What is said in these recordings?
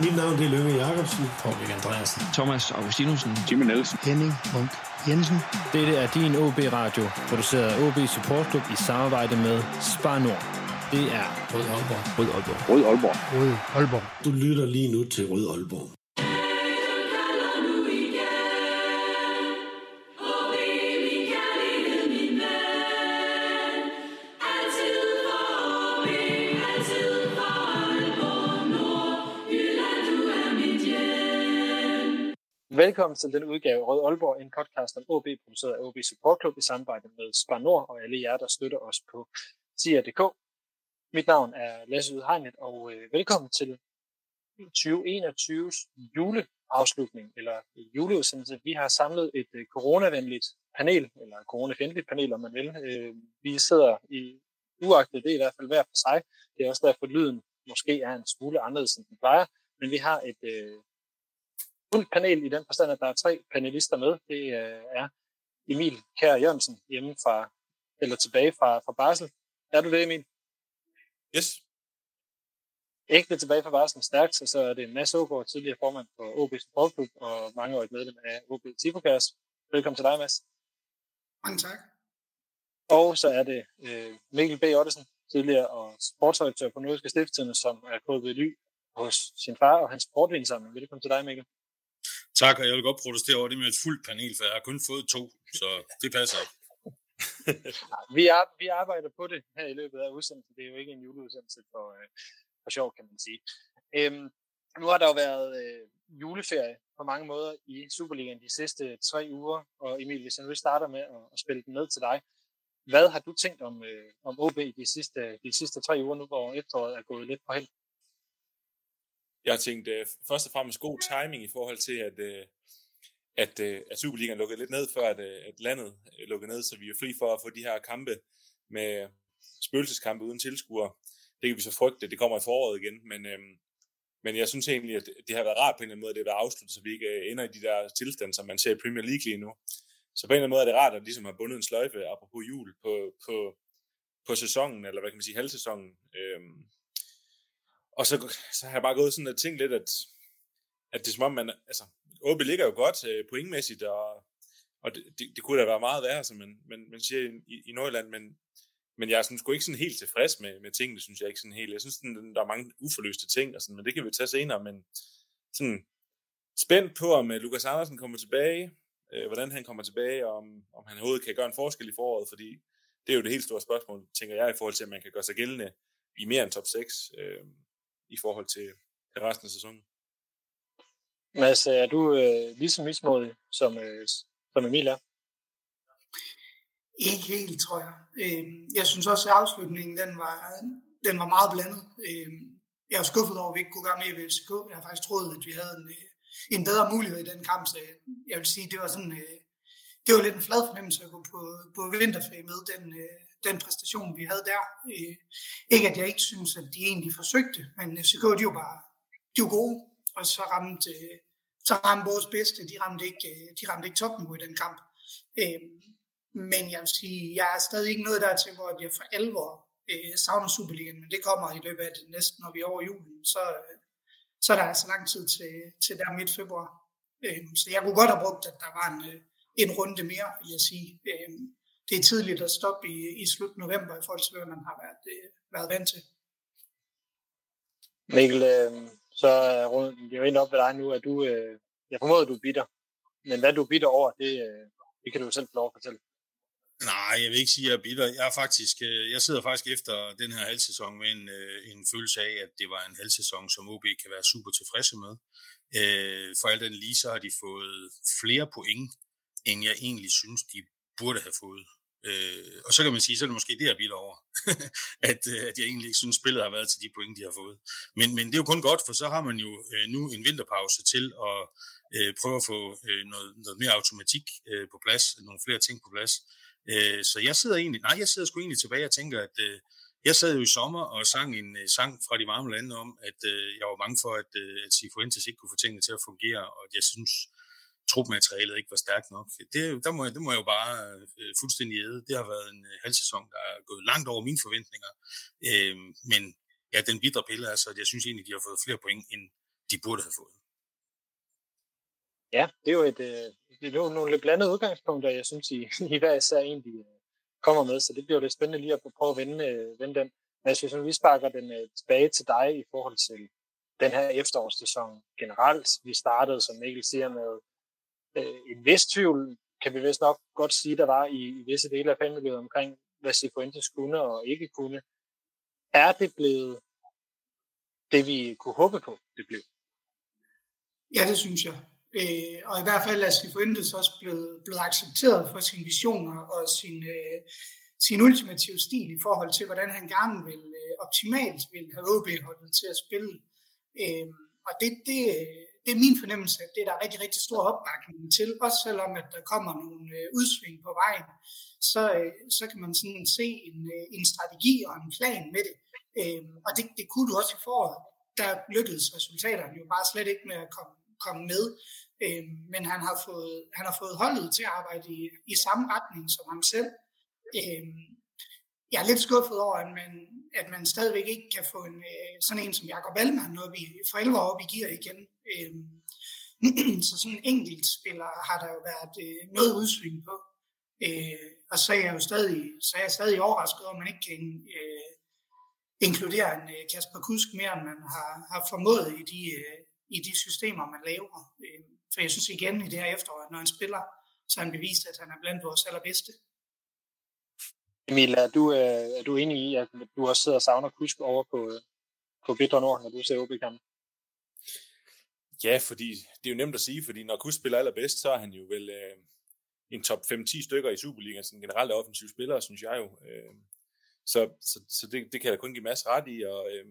Mit navn er Løve Jacobsen. Paul Andreasen. Thomas Augustinusen. Jimmy Nielsen. Henning Munk Jensen. Dette er din OB Radio, produceret af OB Support Club i samarbejde med Spar Nord. Det er Rød Aalborg. Rød Aalborg. Rød Aalborg. Rød Aalborg. Du lytter lige nu til Rød Aalborg. Velkommen til den udgave Rød Aalborg, en podcast om OB, produceret af OB Support Club i samarbejde med Spar Nord og alle jer, der støtter os på SIA.dk. Mit navn er Lasse Udhegnet, og øh, velkommen til 2021's juleafslutning, eller juleudsendelse. Vi har samlet et øh, coronavenligt panel, eller coronafjendtligt panel, om man vil. Øh, vi sidder i uagtet det i hvert fald hver for sig. Det er også derfor, lyden måske er en smule anderledes, end den plejer. Men vi har et øh, fuldt panel i den forstand, at der er tre panelister med. Det øh, er Emil Kær Jørgensen hjemme fra, eller tilbage fra, fra Barsel. Er du det, Emil? Yes. Ægte tilbage fra Barsel stærkt, og så er det Mads Ågaard, tidligere formand for OB Support Club og mangeårigt medlem af OB Tifokast. Velkommen til dig, Mads. Mange tak. Og så er det øh, Mikkel B. Ottesen, tidligere og sportsredaktør på Nordiske Stiftstidende, som er gået ved ly hos sin far og hans sportvinsamling. Velkommen til dig, Mikkel. Tak, og jeg vil godt protestere over det med et fuldt panel, for jeg har kun fået to, så det passer ikke. vi, er, vi arbejder på det her i løbet af udsendelsen. Det er jo ikke en juleudsendelse for, øh, for sjov, kan man sige. Øhm, nu har der jo været øh, juleferie på mange måder i Superligaen de sidste tre uger, og Emil, hvis jeg nu starter med at, at spille den ned til dig, hvad har du tænkt om, øh, om OB de sidste, de sidste tre uger nu, hvor efteråret er gået lidt på held? Jeg tænkte øh, først og fremmest god timing i forhold til, at, øh, at, øh, at Superligaen lukkede lidt ned, før at, at landet lukkede ned, så vi er fri for at få de her kampe med spøgelseskampe uden tilskuere. Det kan vi så frygte, det kommer i foråret igen, men, men jeg synes egentlig, at det har været rart på en eller anden måde, at det har været afsluttet, så vi ikke ender i de der tilstande, som man ser i Premier League lige nu. Så på en eller anden måde er det rart, at ligesom har bundet en sløjfe, apropos jul, på, på, på sæsonen, eller hvad kan man sige, halvsæsonen. Øhm, og så, så har jeg bare gået sådan og tænkt lidt, at, at det er som om, man, altså, OB ligger jo godt øh, pointmæssigt, og, og det, det, det, kunne da være meget værre, som man, man, man siger i, i Nordjylland, men, men jeg er sådan, sgu ikke sådan helt tilfreds med, med tingene, synes jeg ikke sådan helt. Jeg synes, sådan, der er mange uforløste ting, og sådan, men det kan vi tage senere, men sådan spændt på, om øh, Lukas Andersen kommer tilbage, øh, hvordan han kommer tilbage, og om, om han overhovedet kan gøre en forskel i foråret, fordi det er jo det helt store spørgsmål, tænker jeg, i forhold til, at man kan gøre sig gældende i mere end top 6 øh, i forhold til, til resten af sæsonen. Mads, er du øh, lige så mismodig, som, øh, som Emil er? Ikke helt, tror jeg. Øh, jeg synes også, at afslutningen den var, den var meget blandet. Øh, jeg er skuffet over, at vi ikke kunne gøre mere ved FCK. Jeg har faktisk troet, at vi havde en, øh, en bedre mulighed i den kamp, så jeg vil sige, det var sådan, øh, det var lidt en flad fornemmelse at gå på, på vinterferie med den, øh, den præstation, vi havde der. Øh, ikke at jeg ikke synes, at de egentlig forsøgte, men FCK, de var bare de var gode, og så ramte, øh, så ramte vores bedste, de ramte ikke, øh, de ramte ikke toppen i den kamp. Øh, men jeg vil sige, jeg er stadig ikke nået dertil, hvor jeg for alvor øh, savner Superligaen, men det kommer i løbet af det næste, når vi er over julen, så, øh, så er der altså lang tid til, til der midt februar. Øh, så jeg kunne godt have brugt, at der var en, øh, en runde mere, vil jeg sige. Øh, det er tidligt at stoppe i, i slut november i forhold til, hvad man har været, øh, været vant til. Mikkel, øh, så er vi jo ind op ved dig nu, at du, øh, jeg formoder, at du er bitter. Men hvad du er bitter over, det, øh, det kan du selv få lov at fortælle. Nej, jeg vil ikke sige, at jeg er bitter. Jeg, er faktisk, jeg sidder faktisk efter den her halvsæson med en, en følelse af, at det var en halvsæson, som OB kan være super tilfredse med. For alt den lige, så har de fået flere point, end jeg egentlig synes, de burde have fået. Øh, og så kan man sige, så er det måske det, jeg bitter over, at, øh, at jeg egentlig ikke synes, spillet har været til de point, de har fået. Men, men det er jo kun godt, for så har man jo øh, nu en vinterpause til at øh, prøve at få øh, noget, noget mere automatik øh, på plads, nogle flere ting på plads. Øh, så jeg sidder egentlig, nej, jeg sidder sgu egentlig tilbage og tænker, at øh, jeg sad jo i sommer og sang en øh, sang fra de varme lande om, at øh, jeg var bange for, at, øh, at Sifuentes ikke kunne få tingene til at fungere, og jeg synes, trupmaterialet ikke var stærkt nok. Det, der må jeg, det må jeg jo bare øh, fuldstændig æde. Det har været en øh, halv halvsæson, der er gået langt over mine forventninger. Øh, men ja, den bidre pille er så, at jeg synes egentlig, de har fået flere point, end de burde have fået. Ja, det er jo et, øh, det er jo nogle lidt blandede udgangspunkter, jeg synes, I, I hver især egentlig øh, kommer med, så det bliver lidt spændende lige at prøve at vende, øh, vende den. Men jeg synes, vi sparker den øh, tilbage til dig i forhold til den her efterårssæson generelt. Vi startede, som Mikkel siger, med øh, en vis tvivl, kan vi vist nok godt sige, der var i, i visse dele af fanmiljøet omkring, hvad Sifuentes kunne og ikke kunne. Er det blevet det, vi kunne håbe på, det blev? Ja, det synes jeg. Øh, og i hvert fald er Sifuentes også blevet, blevet accepteret for sine visioner og sin, øh, sin ultimative stil i forhold til, hvordan han gerne vil øh, optimalt vil have OB-holdet til at spille. Øh, og det, det, det er min fornemmelse, at det er der rigtig, rigtig stor opbakning til, også selvom at der kommer nogle øh, udsving på vejen, så, øh, så kan man sådan se en, øh, en strategi og en plan med det. Øh, og det, det kunne du også i foråret. Der lykkedes resultaterne jo bare slet ikke med at komme, komme med. Øh, men han har, fået, han har fået holdet til at arbejde i, i samme retning som ham selv. Øh, jeg er lidt skuffet over, at man, at man stadigvæk ikke kan få en, øh, sådan en som Jakob Wallmann op i, for 11 år op i gear igen. Øh, så sådan en enkelt spiller har der jo været øh, noget udsving på. Øh, og så er jeg jo stadig, så er jeg stadig overrasket over, at man ikke kan øh, inkludere en øh, Kasper Kusk mere, end man har, har formået i de, øh, i de systemer, man laver. for jeg synes igen i det her efterår, at når han spiller, så har han bevist, at han er blandt vores allerbedste. Emil, er du, øh, er du enig i, at du også sidder og savner Kusk over på, øh, på Bitter Nord, når du ser ob kampen Ja, fordi det er jo nemt at sige, fordi når Kus spiller allerbedst, så er han jo vel øh, en top 5-10 stykker i Superligaen, sådan generelt offensiv spiller, synes jeg jo. Øh, så så, så det, det kan jeg kun give masser ret i, og, øh,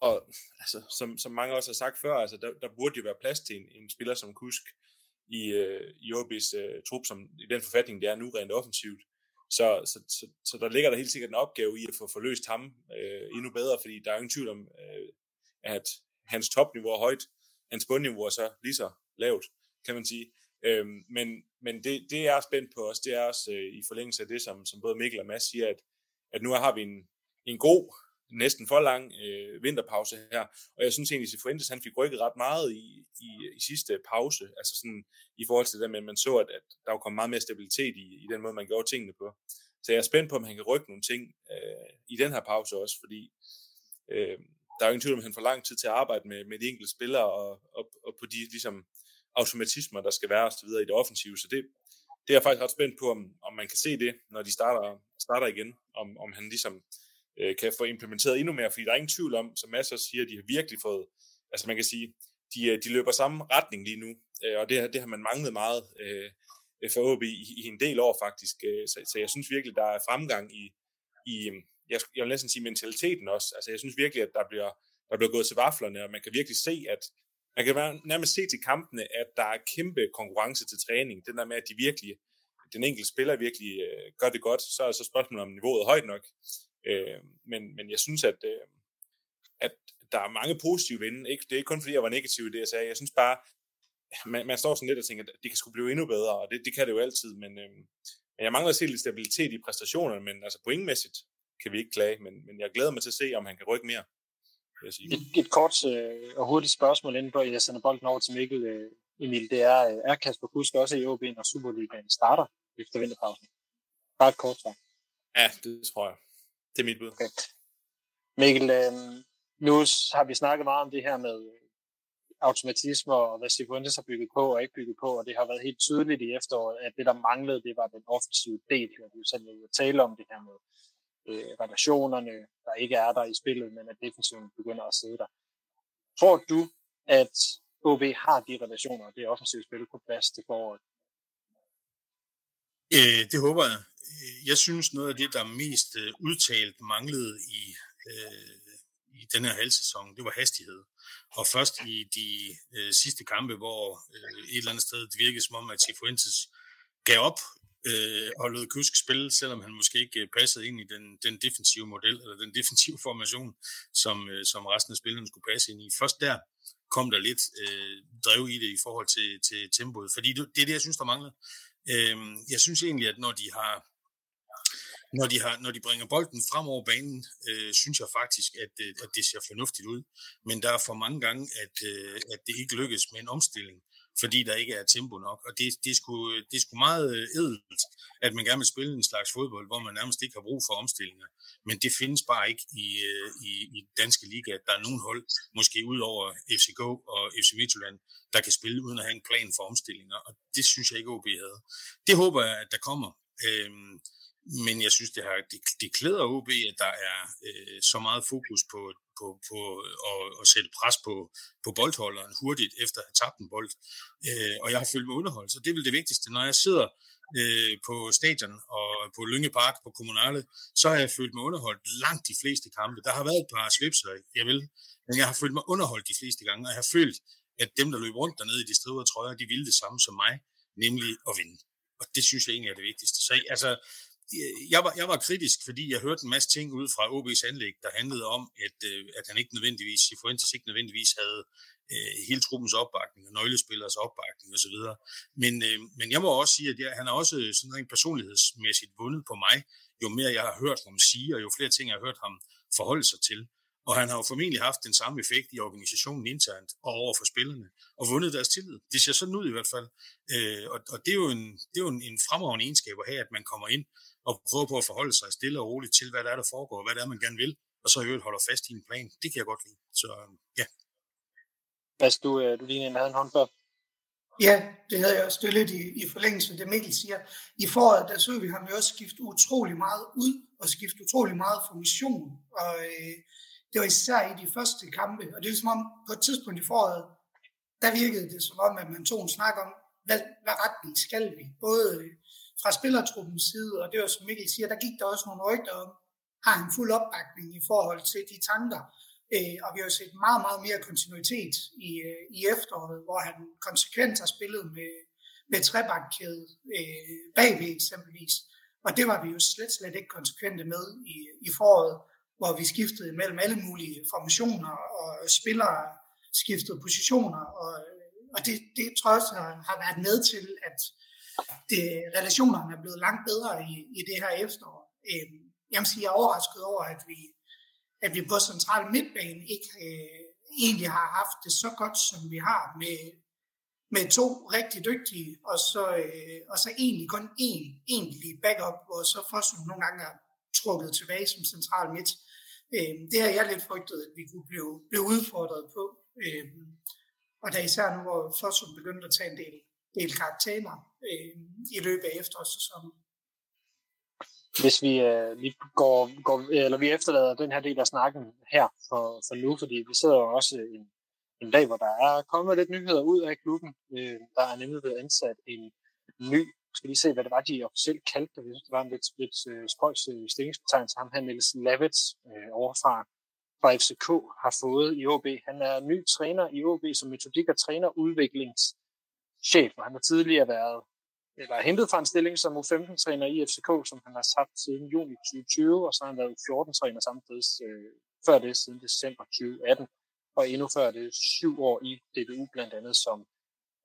og altså, som, som mange også har sagt før, altså, der, der burde jo være plads til en, en spiller som Kusk i, øh, i OB's øh, trup, som i den forfatning, det er nu rent offensivt. Så, så, så, så der ligger der helt sikkert en opgave i at få forløst ham øh, endnu bedre, fordi der er ingen tvivl om, øh, at hans topniveau er højt, hans bundniveau er så lige så lavt, kan man sige. Øhm, men men det, det er spændt på os, det er også øh, i forlængelse af det, som, som både Mikkel og Mads siger, at, at nu har vi en, en god, næsten for lang øh, vinterpause her, og jeg synes egentlig, at Cifuentes han fik rykket ret meget i, i, i sidste pause, altså sådan i forhold til det med, at man så, at, at der var kommet meget mere stabilitet i, i den måde, man gjorde tingene på. Så jeg er spændt på, om han kan rykke nogle ting øh, i den her pause også, fordi øh, der er jo ingen tvivl om, at han får lang tid til at arbejde med, med de enkelte spillere og, og, og på de ligesom, automatismer, der skal være osv. i det offensive. Så det, det er jeg faktisk ret spændt på, om, om man kan se det, når de starter, starter igen, om, om han ligesom øh, kan få implementeret endnu mere, fordi der er ingen tvivl om, som masser siger, de har virkelig fået, altså man kan sige, de, øh, de løber samme retning lige nu, øh, og det, det har man manglet meget øh, øh for OB i, i en del år faktisk, øh, så, så jeg synes virkelig, der er fremgang i, i jeg, jeg vil næsten sige mentaliteten også, altså jeg synes virkelig, at der bliver, der bliver gået til vaflerne, og man kan virkelig se, at man kan nærmest se til kampene, at der er kæmpe konkurrence til træning. Den der med, at de virkelig, den enkelte spiller virkelig øh, gør det godt, så er så spørgsmålet om niveauet er højt nok. Øh, men, men jeg synes, at, øh, at der er mange positive vinde. Ikke, det er ikke kun fordi, jeg var negativ i det, jeg sagde. Jeg synes bare, man, man står sådan lidt og tænker, at det kan skulle blive endnu bedre, og det, det kan det jo altid, men, øh, men jeg mangler at se lidt stabilitet i præstationerne, men altså pointmæssigt kan vi ikke klage, men, men jeg glæder mig til at se, om han kan rykke mere. Et, et kort øh, og hurtigt spørgsmål inden på, jeg sender bolden over til Mikkel øh, Emil, det er, øh, er Kasper Kusk også i OB, når Superligaen starter efter vinterpausen? Bare et kort svar. Ja, det tror jeg. Det er mit bud. Okay. Mikkel, øh, nu har vi snakket meget om det her med øh, automatismer og hvad Cifuentes har bygget på og ikke bygget på, og det har været helt tydeligt i efteråret, at det, der manglede, det var den offensive del. Og vi selv vil tale om det her med øh, relationerne, der ikke er der i spillet, men at defensiven begynder at sidde der. Tror du, at OB har de relationer og det offensive spil på plads til foråret? Øh, det håber jeg. Jeg synes noget af det, der mest øh, udtalt manglede i, øh, i den her halvsæson, det var hastighed. Og først i de øh, sidste kampe, hvor øh, et eller andet sted det virkede som om, at Tifuentes gav op øh, og lod Kusk spille, selvom han måske ikke øh, passede ind i den, den defensive model, eller den defensive formation, som, øh, som resten af spillerne skulle passe ind i. Først der kom der lidt øh, drev i det i forhold til, til tempoet, fordi det, det er det, jeg synes, der mangler. Øh, jeg synes egentlig, at når de har når de, har, når de bringer bolden frem over banen, øh, synes jeg faktisk, at, øh, at det ser fornuftigt ud. Men der er for mange gange, at, øh, at det ikke lykkes med en omstilling fordi der ikke er tempo nok. Og det, det, er, sgu, det er sgu meget øh, edelt, at man gerne vil spille en slags fodbold, hvor man nærmest ikke har brug for omstillinger. Men det findes bare ikke i, øh, i, i danske liga. Der er nogen hold, måske ud over FCK og FC Midtjylland, der kan spille uden at have en plan for omstillinger. Og det synes jeg ikke, OB havde. Det håber jeg, at der kommer. Øhm, men jeg synes, det, har, det, det klæder OB, at der er øh, så meget fokus på, på, på at, at sætte pres på, på boldholderen hurtigt efter at have tabt en bold. Øh, og jeg har følt mig underholdt, så det er vel det vigtigste. Når jeg sidder øh, på stadion og på Lynge Park på Kommunale, så har jeg følt mig underholdt langt de fleste kampe. Der har været et par svipser, jeg vil, men jeg har følt mig underholdt de fleste gange, og jeg har følt, at dem, der løb rundt dernede i de strider trøjer, de ville det samme som mig, nemlig at vinde. Og det synes jeg egentlig er det vigtigste. Så altså, jeg var, jeg var kritisk, fordi jeg hørte en masse ting ud fra OB's anlæg, der handlede om, at, øh, at han ikke nødvendigvis, Fuentes ikke nødvendigvis havde øh, hele truppens opbakning og nøglespillers opbakning osv. Men, øh, men jeg må også sige, at jeg, han har også sådan rent personlighedsmæssigt vundet på mig, jo mere jeg har hørt ham sige, og jo flere ting jeg har hørt ham forholde sig til. Og han har jo formentlig haft den samme effekt i organisationen internt og over for spillerne, og vundet deres tillid. Det ser sådan ud i hvert fald. Øh, og, og det er jo, en, det er jo en, en fremragende egenskab at have, at man kommer ind og prøve på at forholde sig stille og roligt til, hvad der er, der foregår, og hvad det er, man gerne vil, og så i øvrigt holder fast i en plan. Det kan jeg godt lide. Så ja. Bas, du, øh, du lige havde en hånd før. Ja, det havde jeg også. Det lidt i, i forlængelse af det, Mikkel siger. I foråret, der så vi ham jo også skifte utrolig meget ud, og skifte utrolig meget formation. Og øh, det var især i de første kampe. Og det er som om, på et tidspunkt i foråret, der virkede det som om, at man tog en snak om, hvad, hvad retning skal vi? Både fra spillertruppens side, og det var som Mikkel siger, der gik der også nogle rygter om, har han fuld opbakning i forhold til de tanker. Øh, og vi har set meget, meget mere kontinuitet i, øh, i efteråret, hvor han konsekvent har spillet med, med trebakkæde øh, bagved eksempelvis. Og det var vi jo slet, slet ikke konsekvente med i, i foråret, hvor vi skiftede mellem alle mulige formationer og spillere skiftede positioner. Og, og det, det tror jeg også har, har været med til, at, det, øh, relationerne er blevet langt bedre i, i det her efterår. Øh, jeg må sige, jeg er overrasket over, at vi, at vi på central midtbane ikke øh, egentlig har haft det så godt, som vi har med, med to rigtig dygtige, og så, øh, og så egentlig kun én egentlig backup, hvor så Fossum nogle gange er trukket tilbage som central midt. Øh, det har jeg lidt frygtet, at vi kunne blive, blive udfordret på. Øh, og da især nu, hvor Fossum begyndte at tage en del del karakterer øh, i løbet af efterårssæsonen. Hvis vi, øh, vi går, går, eller vi efterlader den her del af snakken her for, for nu, fordi vi sidder jo også en, en dag, hvor der er kommet lidt nyheder ud af klubben. Øh, der er nemlig blevet ansat en ny, skal lige se, hvad det var, de officielt kaldte det. Jeg synes, det var en lidt, lidt uh, spøjs uh, stillingsbetegnelse. Ham her, Niels Lavets, øh, overfra fra FCK, har fået i OB. Han er ny træner i OB som metodik- og trænerudviklings chef, og han har tidligere været eller hentet fra en stilling som U15-træner i FCK, som han har haft siden juni 2020, og så har han været U14-træner samtidig øh, før det, siden december 2018, og endnu før det syv år i DBU blandt andet som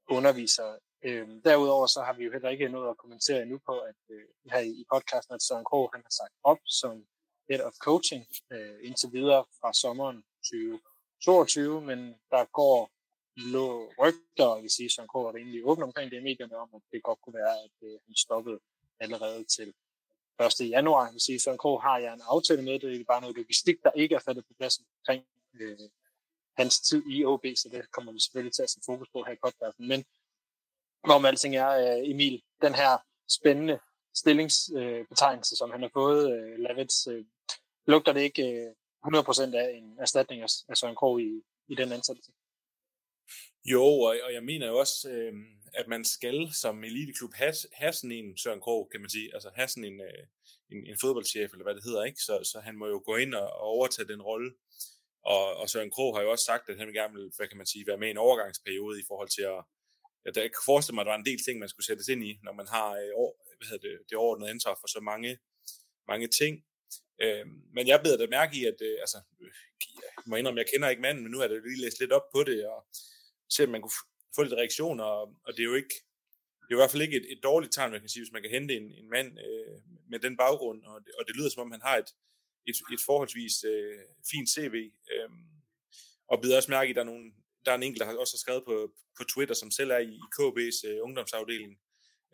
underviser. Øh, derudover så har vi jo heller ikke noget at kommentere endnu på, at øh, her i podcasten, at Søren Krog, han har sagt op som head of coaching øh, indtil videre fra sommeren 2022, men der går lå rygter, og vil sige, Søren Kåre var rimelig åben omkring det i medierne om, at det godt kunne være, at øh, han stoppede allerede til 1. januar. Jeg vil sige, Søren Kåre har jeg en aftale med, det er bare noget logistik, der ikke er faldet på plads omkring øh, hans tid i OB, så det kommer vi selvfølgelig til at sætte fokus på her i podcasten. Men hvorom alting er, øh, Emil, den her spændende stillingsbetegnelse, øh, som han har fået, øh, Lavets, øh, lugter det ikke øh, 100% af en erstatning af Søren Kåre i, i den ansættelse? Jo, og, og jeg mener jo også, øh, at man skal som eliteklub have, have sådan en Søren Krog, kan man sige, altså have sådan en, øh, en, en fodboldchef, eller hvad det hedder, ikke? Så, så han må jo gå ind og, og overtage den rolle. Og, og Søren Krog har jo også sagt, at han vil gerne vil, hvad kan man sige, være med i en overgangsperiode i forhold til at, at jeg kan forestille mig, at der var en del ting, man skulle sættes ind i, når man har øh, hvad hedder det, det overordnede ansvar for så mange, mange ting. Øh, men jeg beder da mærke i, at øh, altså, øh, jeg må indrømme, jeg kender ikke manden, men nu har jeg lige læst lidt op på det, og se, om man kunne få lidt reaktioner, og, og det er jo ikke, det er i hvert fald ikke et, et dårligt tegn, man kan sige, hvis man kan hente en, en mand øh, med den baggrund, og det, og det lyder som om, han har et, et, et forholdsvis øh, fint CV. Øh, og bider også mærke, at der er, nogle, der er en enkelt, der også har skrevet på, på Twitter, som selv er i, i KB's øh, ungdomsafdeling,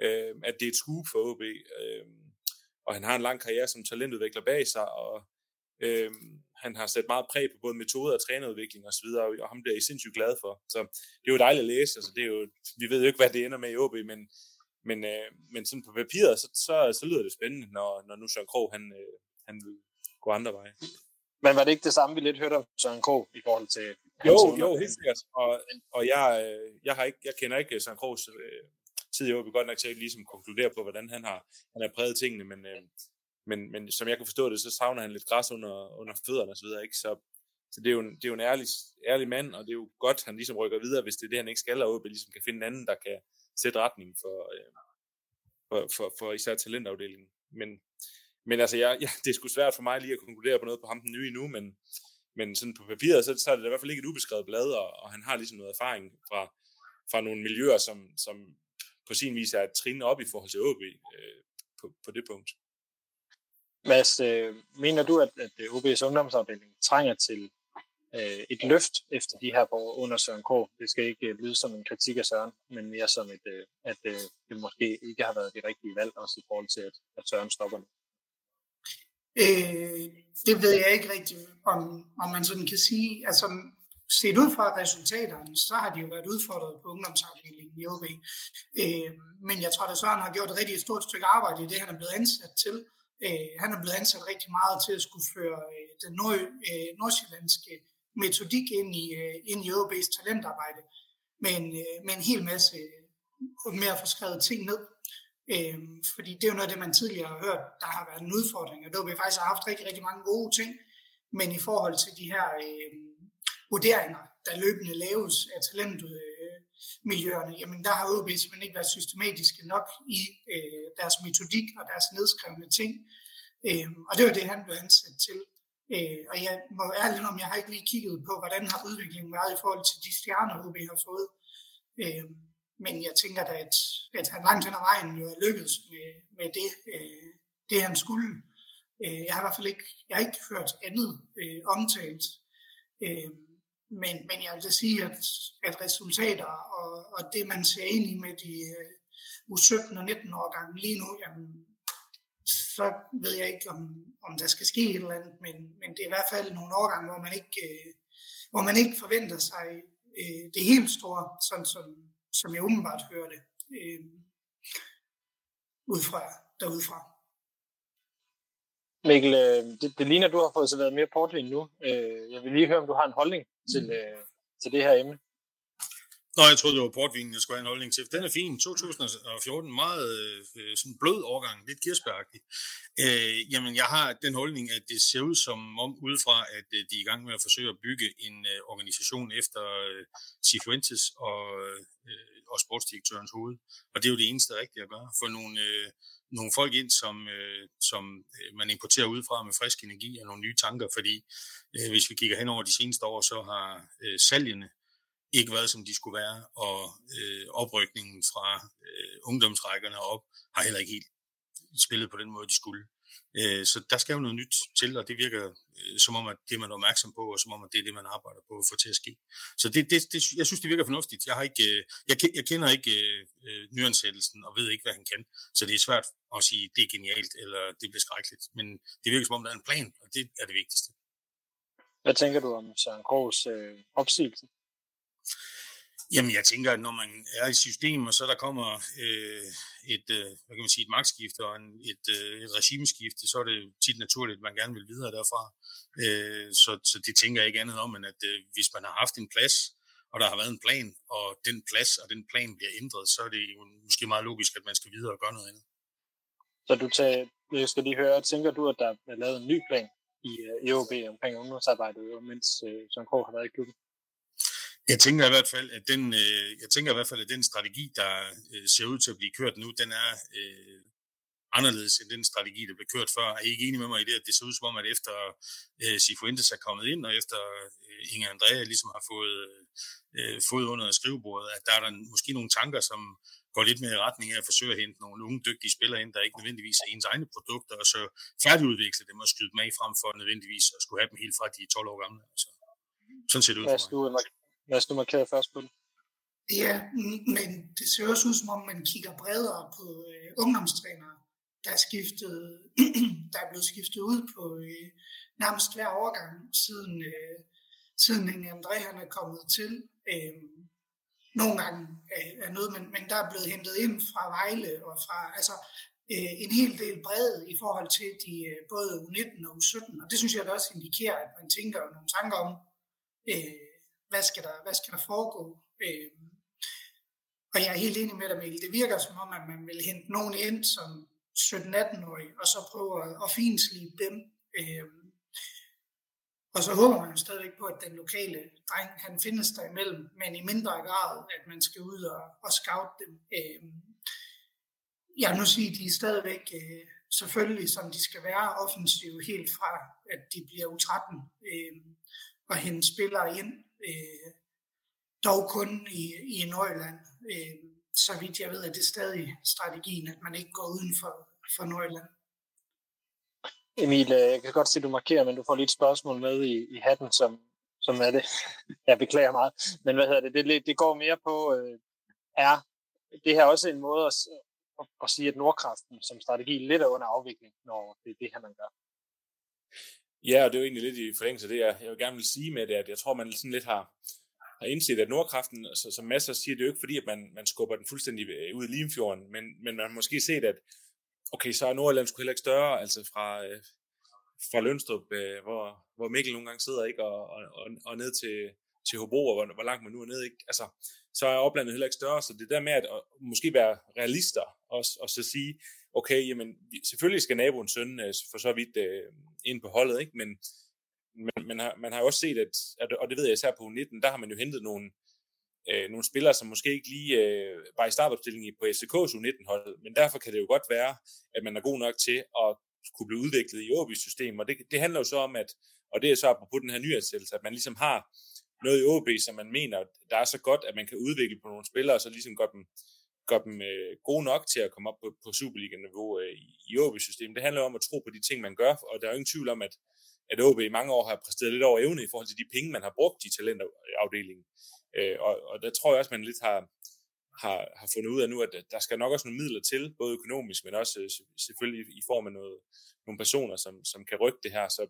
øh, at det er et scoop for OB. Øh, og han har en lang karriere som talentudvikler bag sig, og øh, han har sat meget præg på både metode og trænerudvikling osv., og, og ham bliver I sindssygt glad for. Så det er jo dejligt at læse. Altså, det er jo, vi ved jo ikke, hvad det ender med i OB, men, men, øh, men sådan på papiret, så, så, så lyder det spændende, når, når nu Søren Krog, han, øh, han vil gå andre veje. Men var det ikke det samme, vi lidt hørte om Søren Krog i forhold til... Jo, jo, helt sikkert. Og, og jeg, øh, jeg, har ikke, jeg kender ikke Søren Krogs øh, tid i OB godt nok til at ligesom konkludere på, hvordan han har, han har præget tingene, men, øh, men, men som jeg kan forstå det, så savner han lidt græs under, under fødderne osv., ikke? Så, så det er jo en, det er jo en ærlig, ærlig mand, og det er jo godt, han ligesom rykker videre, hvis det er det, han ikke skal, og OB ligesom kan finde en anden, der kan sætte retning for, øh, for, for, for især talentafdelingen. Men, men altså, jeg, ja, det er sgu svært for mig lige at konkludere på noget på ham den nye endnu, men, men sådan på papiret, så, så er det i hvert fald ikke et ubeskrevet blad, og, og han har ligesom noget erfaring fra, fra nogle miljøer, som, som på sin vis er et trin op i forhold til OB øh, på, på det punkt. Mads, øh, mener du, at, at øh, OB's ungdomsafdeling trænger til øh, et løft efter de her år under Søren K. Det skal ikke øh, lyde som en kritik af Søren, men mere som et, øh, at øh, det måske ikke har været det rigtige valg, også i forhold til, at, at Søren stopper nu. Øh, det ved jeg ikke rigtigt, om, om man sådan kan sige. Altså, set ud fra resultaterne, så har de jo været udfordret på ungdomsafdelingen i OB. Øh, men jeg tror, at Søren har gjort et rigtig stort stykke arbejde i det, han er blevet ansat til. Øh, han er blevet ansat rigtig meget til at skulle føre øh, den nord, øh, nordsjællandske metodik ind i, øh, ind i OB's talentarbejde med en, øh, med en hel masse øh, med at få skrevet ting ned. Øh, fordi det er jo noget af det, man tidligere har hørt, der har været en udfordring, og OB vi faktisk har haft rigtig, rigtig mange gode ting, men i forhold til de her øh, vurderinger, der løbende laves af talent, øh, jamen der har OB simpelthen ikke været systematiske nok i øh, deres metodik og deres nedskrevne ting. Øh, og det var det, han blev ansat til. Øh, og jeg må ærligt om, jeg har ikke lige kigget på, hvordan har udviklingen været i forhold til de stjerner, OB har fået. Øh, men jeg tænker da, at, at han langt hen ad vejen jo er lykkedes med, med det, øh, det, han skulle. Øh, jeg har i hvert fald ikke, jeg har ikke hørt andet øh, omtalt. Øh, men, men jeg vil da sige, at, at resultater og, og det, man ser ind i med de øh, U17 og 19 år gange lige nu, jamen, så ved jeg ikke, om, om der skal ske et eller andet, men, men det er i hvert fald nogle årgange, hvor man ikke, øh, hvor man ikke forventer sig øh, det helt store, sådan som, som jeg åbenbart hører det, øh, ud fra, derudfra. Mikkel, øh, det, det ligner, du har fået så været mere portvin nu. Øh, jeg vil lige høre, om du har en holdning til, øh, til det her emne. Nå, jeg troede, det var portvinen, jeg skulle have en holdning til. Den er fin. 2014, meget øh, sådan blød overgang, lidt kirsebæragtig. Øh, jamen, jeg har den holdning, at det ser ud som om udefra, at øh, de er i gang med at forsøge at bygge en øh, organisation efter øh, Cifuentes og, øh, og sportsdirektørens hoved. Og det er jo det eneste rigtige at gøre. For nogle, øh, nogle folk ind, som, øh, som øh, man importerer udefra med frisk energi og nogle nye tanker, fordi øh, hvis vi kigger hen over de seneste år, så har øh, salgene ikke været, som de skulle være, og øh, oprykningen fra øh, ungdomsrækkerne op har heller ikke helt spillet på den måde, de skulle. Øh, så der skal jo noget nyt til, og det virker øh, som om, at det man er opmærksom på, og som om, at det er det, man arbejder på at få til at ske. Så det, det, det, jeg synes, det virker fornuftigt. Jeg, har ikke, øh, jeg, jeg kender ikke øh, øh, nyansættelsen og ved ikke, hvad han kan. Så det er svært at sige, det er genialt, eller det bliver skrækkeligt. Men det virker som om, der er en plan, og det er det vigtigste. Hvad tænker du om Søren Krogs øh, opsigelse? Jamen, jeg tænker, at når man er i systemet, så der kommer øh, et, øh, hvad kan man sige, et magtskifte og en, et, øh, et regimeskifte, så er det tit naturligt, at man gerne vil videre derfra. Øh, så, så det tænker jeg ikke andet om, end at øh, hvis man har haft en plads, og der har været en plan, og den plads og den plan bliver ændret, så er det jo måske meget logisk, at man skal videre og gøre noget andet. Så du tager, jeg skal lige høre, tænker du, at der er lavet en ny plan i øh, EOB omkring ungdomsarbejdet, mens øh, Søren Krog har været i klubben? Jeg tænker i hvert fald, at den, øh, jeg tænker i hvert fald, at den strategi, der øh, ser ud til at blive kørt nu, den er øh, anderledes end den strategi, der blev kørt før. Er I ikke enige med mig i det, at det ser ud som om, at efter øh, Sifuentes er kommet ind, og efter øh, Inge Andrea ligesom har fået, øh, fået under skrivebordet, at der er der måske nogle tanker, som går lidt mere i retning af at forsøge at hente nogle unge, dygtige spillere ind, der ikke nødvendigvis er ens egne produkter, og så færdigudvikle dem og skyde dem af frem for nødvendigvis at skulle have dem helt fra de 12 år gamle. Altså, sådan ser det ud for mig. Lad os nu markere først på det. Ja, men det ser også ud som om, man kigger bredere på øh, ungdomstrænere, der er, skiftet, der er blevet skiftet ud på øh, nærmest hver overgang, siden, øh, siden Inge André han er kommet til. Øh, nogle gange øh, er noget, men, men der er blevet hentet ind fra Vejle og fra altså, øh, en hel del bred i forhold til de øh, både U19 og U17, og det synes jeg da også indikerer, at man tænker nogle tanker om, øh, hvad, skal der, hvad skal der foregå. Øh, og jeg er helt enig med dig, Mikkel. Det virker som om, at man vil hente nogen ind som 17-18-årige, og så prøve at finslige dem. Øh, og så håber man jo stadigvæk på, at den lokale dreng, han findes der imellem, men i mindre grad, at man skal ud og, og scout dem. Øh, jeg vil nu sige, at de er stadigvæk øh, selvfølgelig, som de skal være, offensive helt fra, at de bliver U13 øh, og hente spillere ind. Øh, dog kun i, i Nordjylland. Øh, så vidt jeg ved, at det er stadig strategien, at man ikke går uden for, for Nordjylland. Emil, øh, jeg kan godt se, at du markerer, men du får lige et spørgsmål med i, i hatten, som, som er det. Jeg beklager meget. Men hvad hedder det? Det, det går mere på, øh, er det her også en måde at, at, at sige, at Nordkraften som strategi lidt er under afvikling, når det er det her, man gør? Ja, og det er jo egentlig lidt i forlængelse af det, jeg, jeg vil gerne vil sige med det, at jeg tror, man sådan lidt har, har indset, at Nordkraften, altså, som masser siger, det er jo ikke fordi, at man, man skubber den fuldstændig øh, ud i Limfjorden, men, men man har måske set, at okay, så er Nordjylland sgu heller ikke større, altså fra, øh, fra Lønstrup, øh, hvor, hvor Mikkel nogle gange sidder, ikke, og, og, og ned til, til Hobro, og hvor, hvor langt man nu er nede, ikke? Altså, så er oplandet heller ikke større, så det der med at, at måske være realister, også, og så sige, okay, jamen, selvfølgelig skal naboens søn øh, for så vidt øh, ind på holdet, ikke? men men man har, man har også set, at, at, og det ved jeg især på U19, der har man jo hentet nogle, øh, nogle spillere, som måske ikke lige øh, var i startopstillingen på FCK's U19-hold, men derfor kan det jo godt være, at man er god nok til at kunne blive udviklet i Åby's system, og det, det handler jo så om, at, og det er så på den her nyansættelse, at man ligesom har noget i OB, som man mener, der er så godt, at man kan udvikle på nogle spillere, og så ligesom godt dem, gør dem øh, gode nok til at komme op på, på Superliga-niveau øh, i, OB-systemet. Det handler om at tro på de ting, man gør, og der er jo ingen tvivl om, at at OB i mange år har præsteret lidt over evne i forhold til de penge, man har brugt i talentafdelingen. Øh, og, og der tror jeg også, man lidt har, har, har fundet ud af nu, at der skal nok også nogle midler til, både økonomisk, men også øh, selvfølgelig i form af noget, nogle personer, som, som kan rykke det her. Så,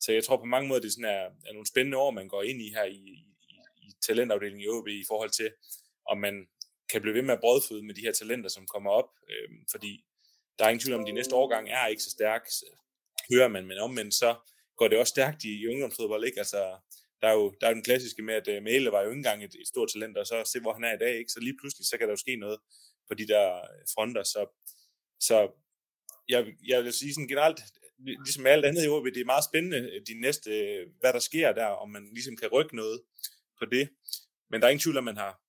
så jeg tror på mange måder, det sådan er, er nogle spændende år, man går ind i her i, i, i talentafdelingen i OB i forhold til, om man kan blive ved med at brødføde med de her talenter, som kommer op, øh, fordi der er ingen tvivl om, at de næste årgang er ikke så stærke, hører man, men omvendt så går det også stærkt i, i ungdomsfodbold, ikke? Altså, der er jo der er den klassiske med, at uh, Mæle var jo ikke engang et, et stort talent, og så se, hvor han er i dag, ikke? Så lige pludselig, så kan der jo ske noget på de der øh, fronter, så, så jeg, jeg vil sige sådan generelt, ligesom alt andet i OB, det er meget spændende, øh, de næste, hvad der sker der, om man ligesom kan rykke noget på det. Men der er ingen tvivl, at man har,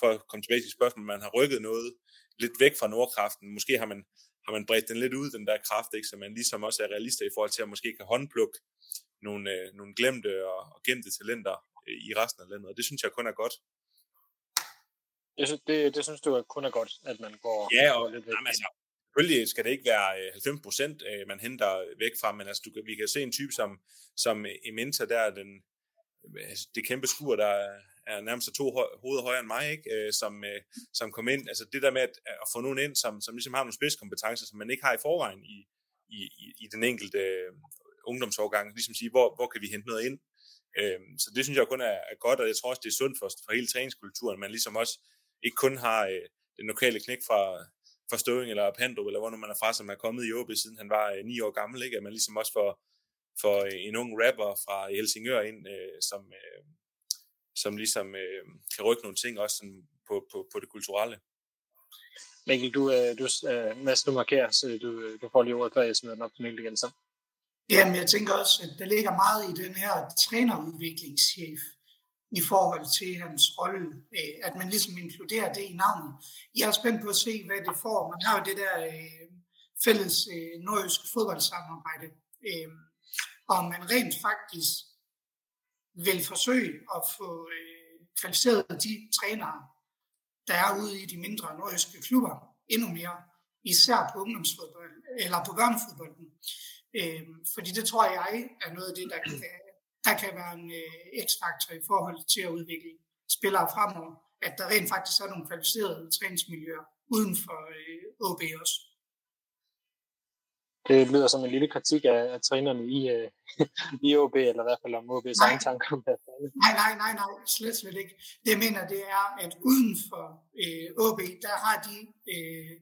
for at komme tilbage til spørgsmålet, man har rykket noget lidt væk fra Nordkraften. Måske har man har man bredt den lidt ud, den der kraft, ikke? så man ligesom også er realister i forhold til at måske kan håndplukke nogle, øh, nogle glemte og, og gemte talenter øh, i resten af landet, og det synes jeg kun er godt. Jeg synes, det, det synes du kun er godt, at man går ja, og, lidt væk. Jamen, altså, selvfølgelig skal det ikke være 90 øh, procent, øh, man henter væk fra, men altså, du, vi kan se en type som, som Ementa der, den, Øh, altså, det kæmpe skur, der er nærmest to hoveder højere end mig, ikke? Øh, som, øh, som kom ind. Altså det der med at, at få nogen ind, som, som ligesom har nogle spidskompetencer, som man ikke har i forvejen i, i, i, i den enkelte øh, ungdomsårgang. Ligesom sige, hvor, hvor kan vi hente noget ind? Øh, så det synes jeg kun er, er godt, og jeg tror også, det er sundt for, for hele træningskulturen. Man ligesom også ikke kun har øh, den lokale knæk fra, fra Støving eller Pandrup, eller hvor nu man er fra, som er kommet i OB, siden han var øh, ni år gammel, ikke? at man ligesom også får, får en ung rapper fra Helsingør ind, øh, som, øh, som ligesom øh, kan rykke nogle ting også sådan på, på, på det kulturelle. Mikkel, du, øh, du, øh, Mads, du markerer, så du, øh, du får lige ordet, før jeg smider den op til Mikkel igen så. Jamen, jeg tænker også, at der ligger meget i den her trænerudviklingschef i forhold til hans rolle, at man ligesom inkluderer det i navnet. Jeg er spændt på at se, hvad det får. Man har jo det der fælles øh, nordjysk fodboldsamarbejde. Øh, og man rent faktisk vil forsøge at få øh, kvalificeret de trænere, der er ude i de mindre nordjyske klubber, endnu mere, især på ungdomsfodbold, eller på børnefodbolden. Øh, fordi det tror jeg er noget af det, der kan, der kan være en øh, x-faktor i forhold til at udvikle spillere fremover, at der rent faktisk er nogle kvalificerede træningsmiljøer uden for øh, OB også. Det lyder som en lille kritik af, af trænerne i, øh, i OB, eller i hvert fald om OB's egen tanker om det. Nej, nej, nej, nej, slet, slet ikke. Det jeg mener, det er, at uden for øh, OB, der har de, øh,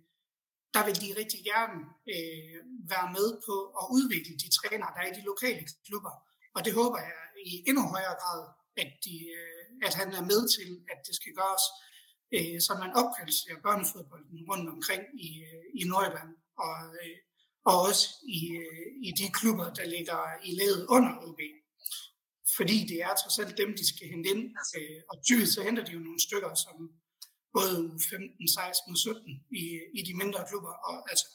der vil de rigtig gerne øh, være med på at udvikle de trænere, der er i de lokale klubber. Og det håber jeg i endnu højere grad, at, de, øh, at han er med til, at det skal gøres, øh, så man opkvalificerer børnefodbolden rundt omkring i, øh, i Nordjylland. Og, øh, og også i, øh, i de klubber, der ligger i ledet under OB. Fordi det er trods alt dem, de skal hente ind. Øh, og typisk så henter de jo nogle stykker, som både 15, 16 og 17 i, i de mindre klubber. Og altså,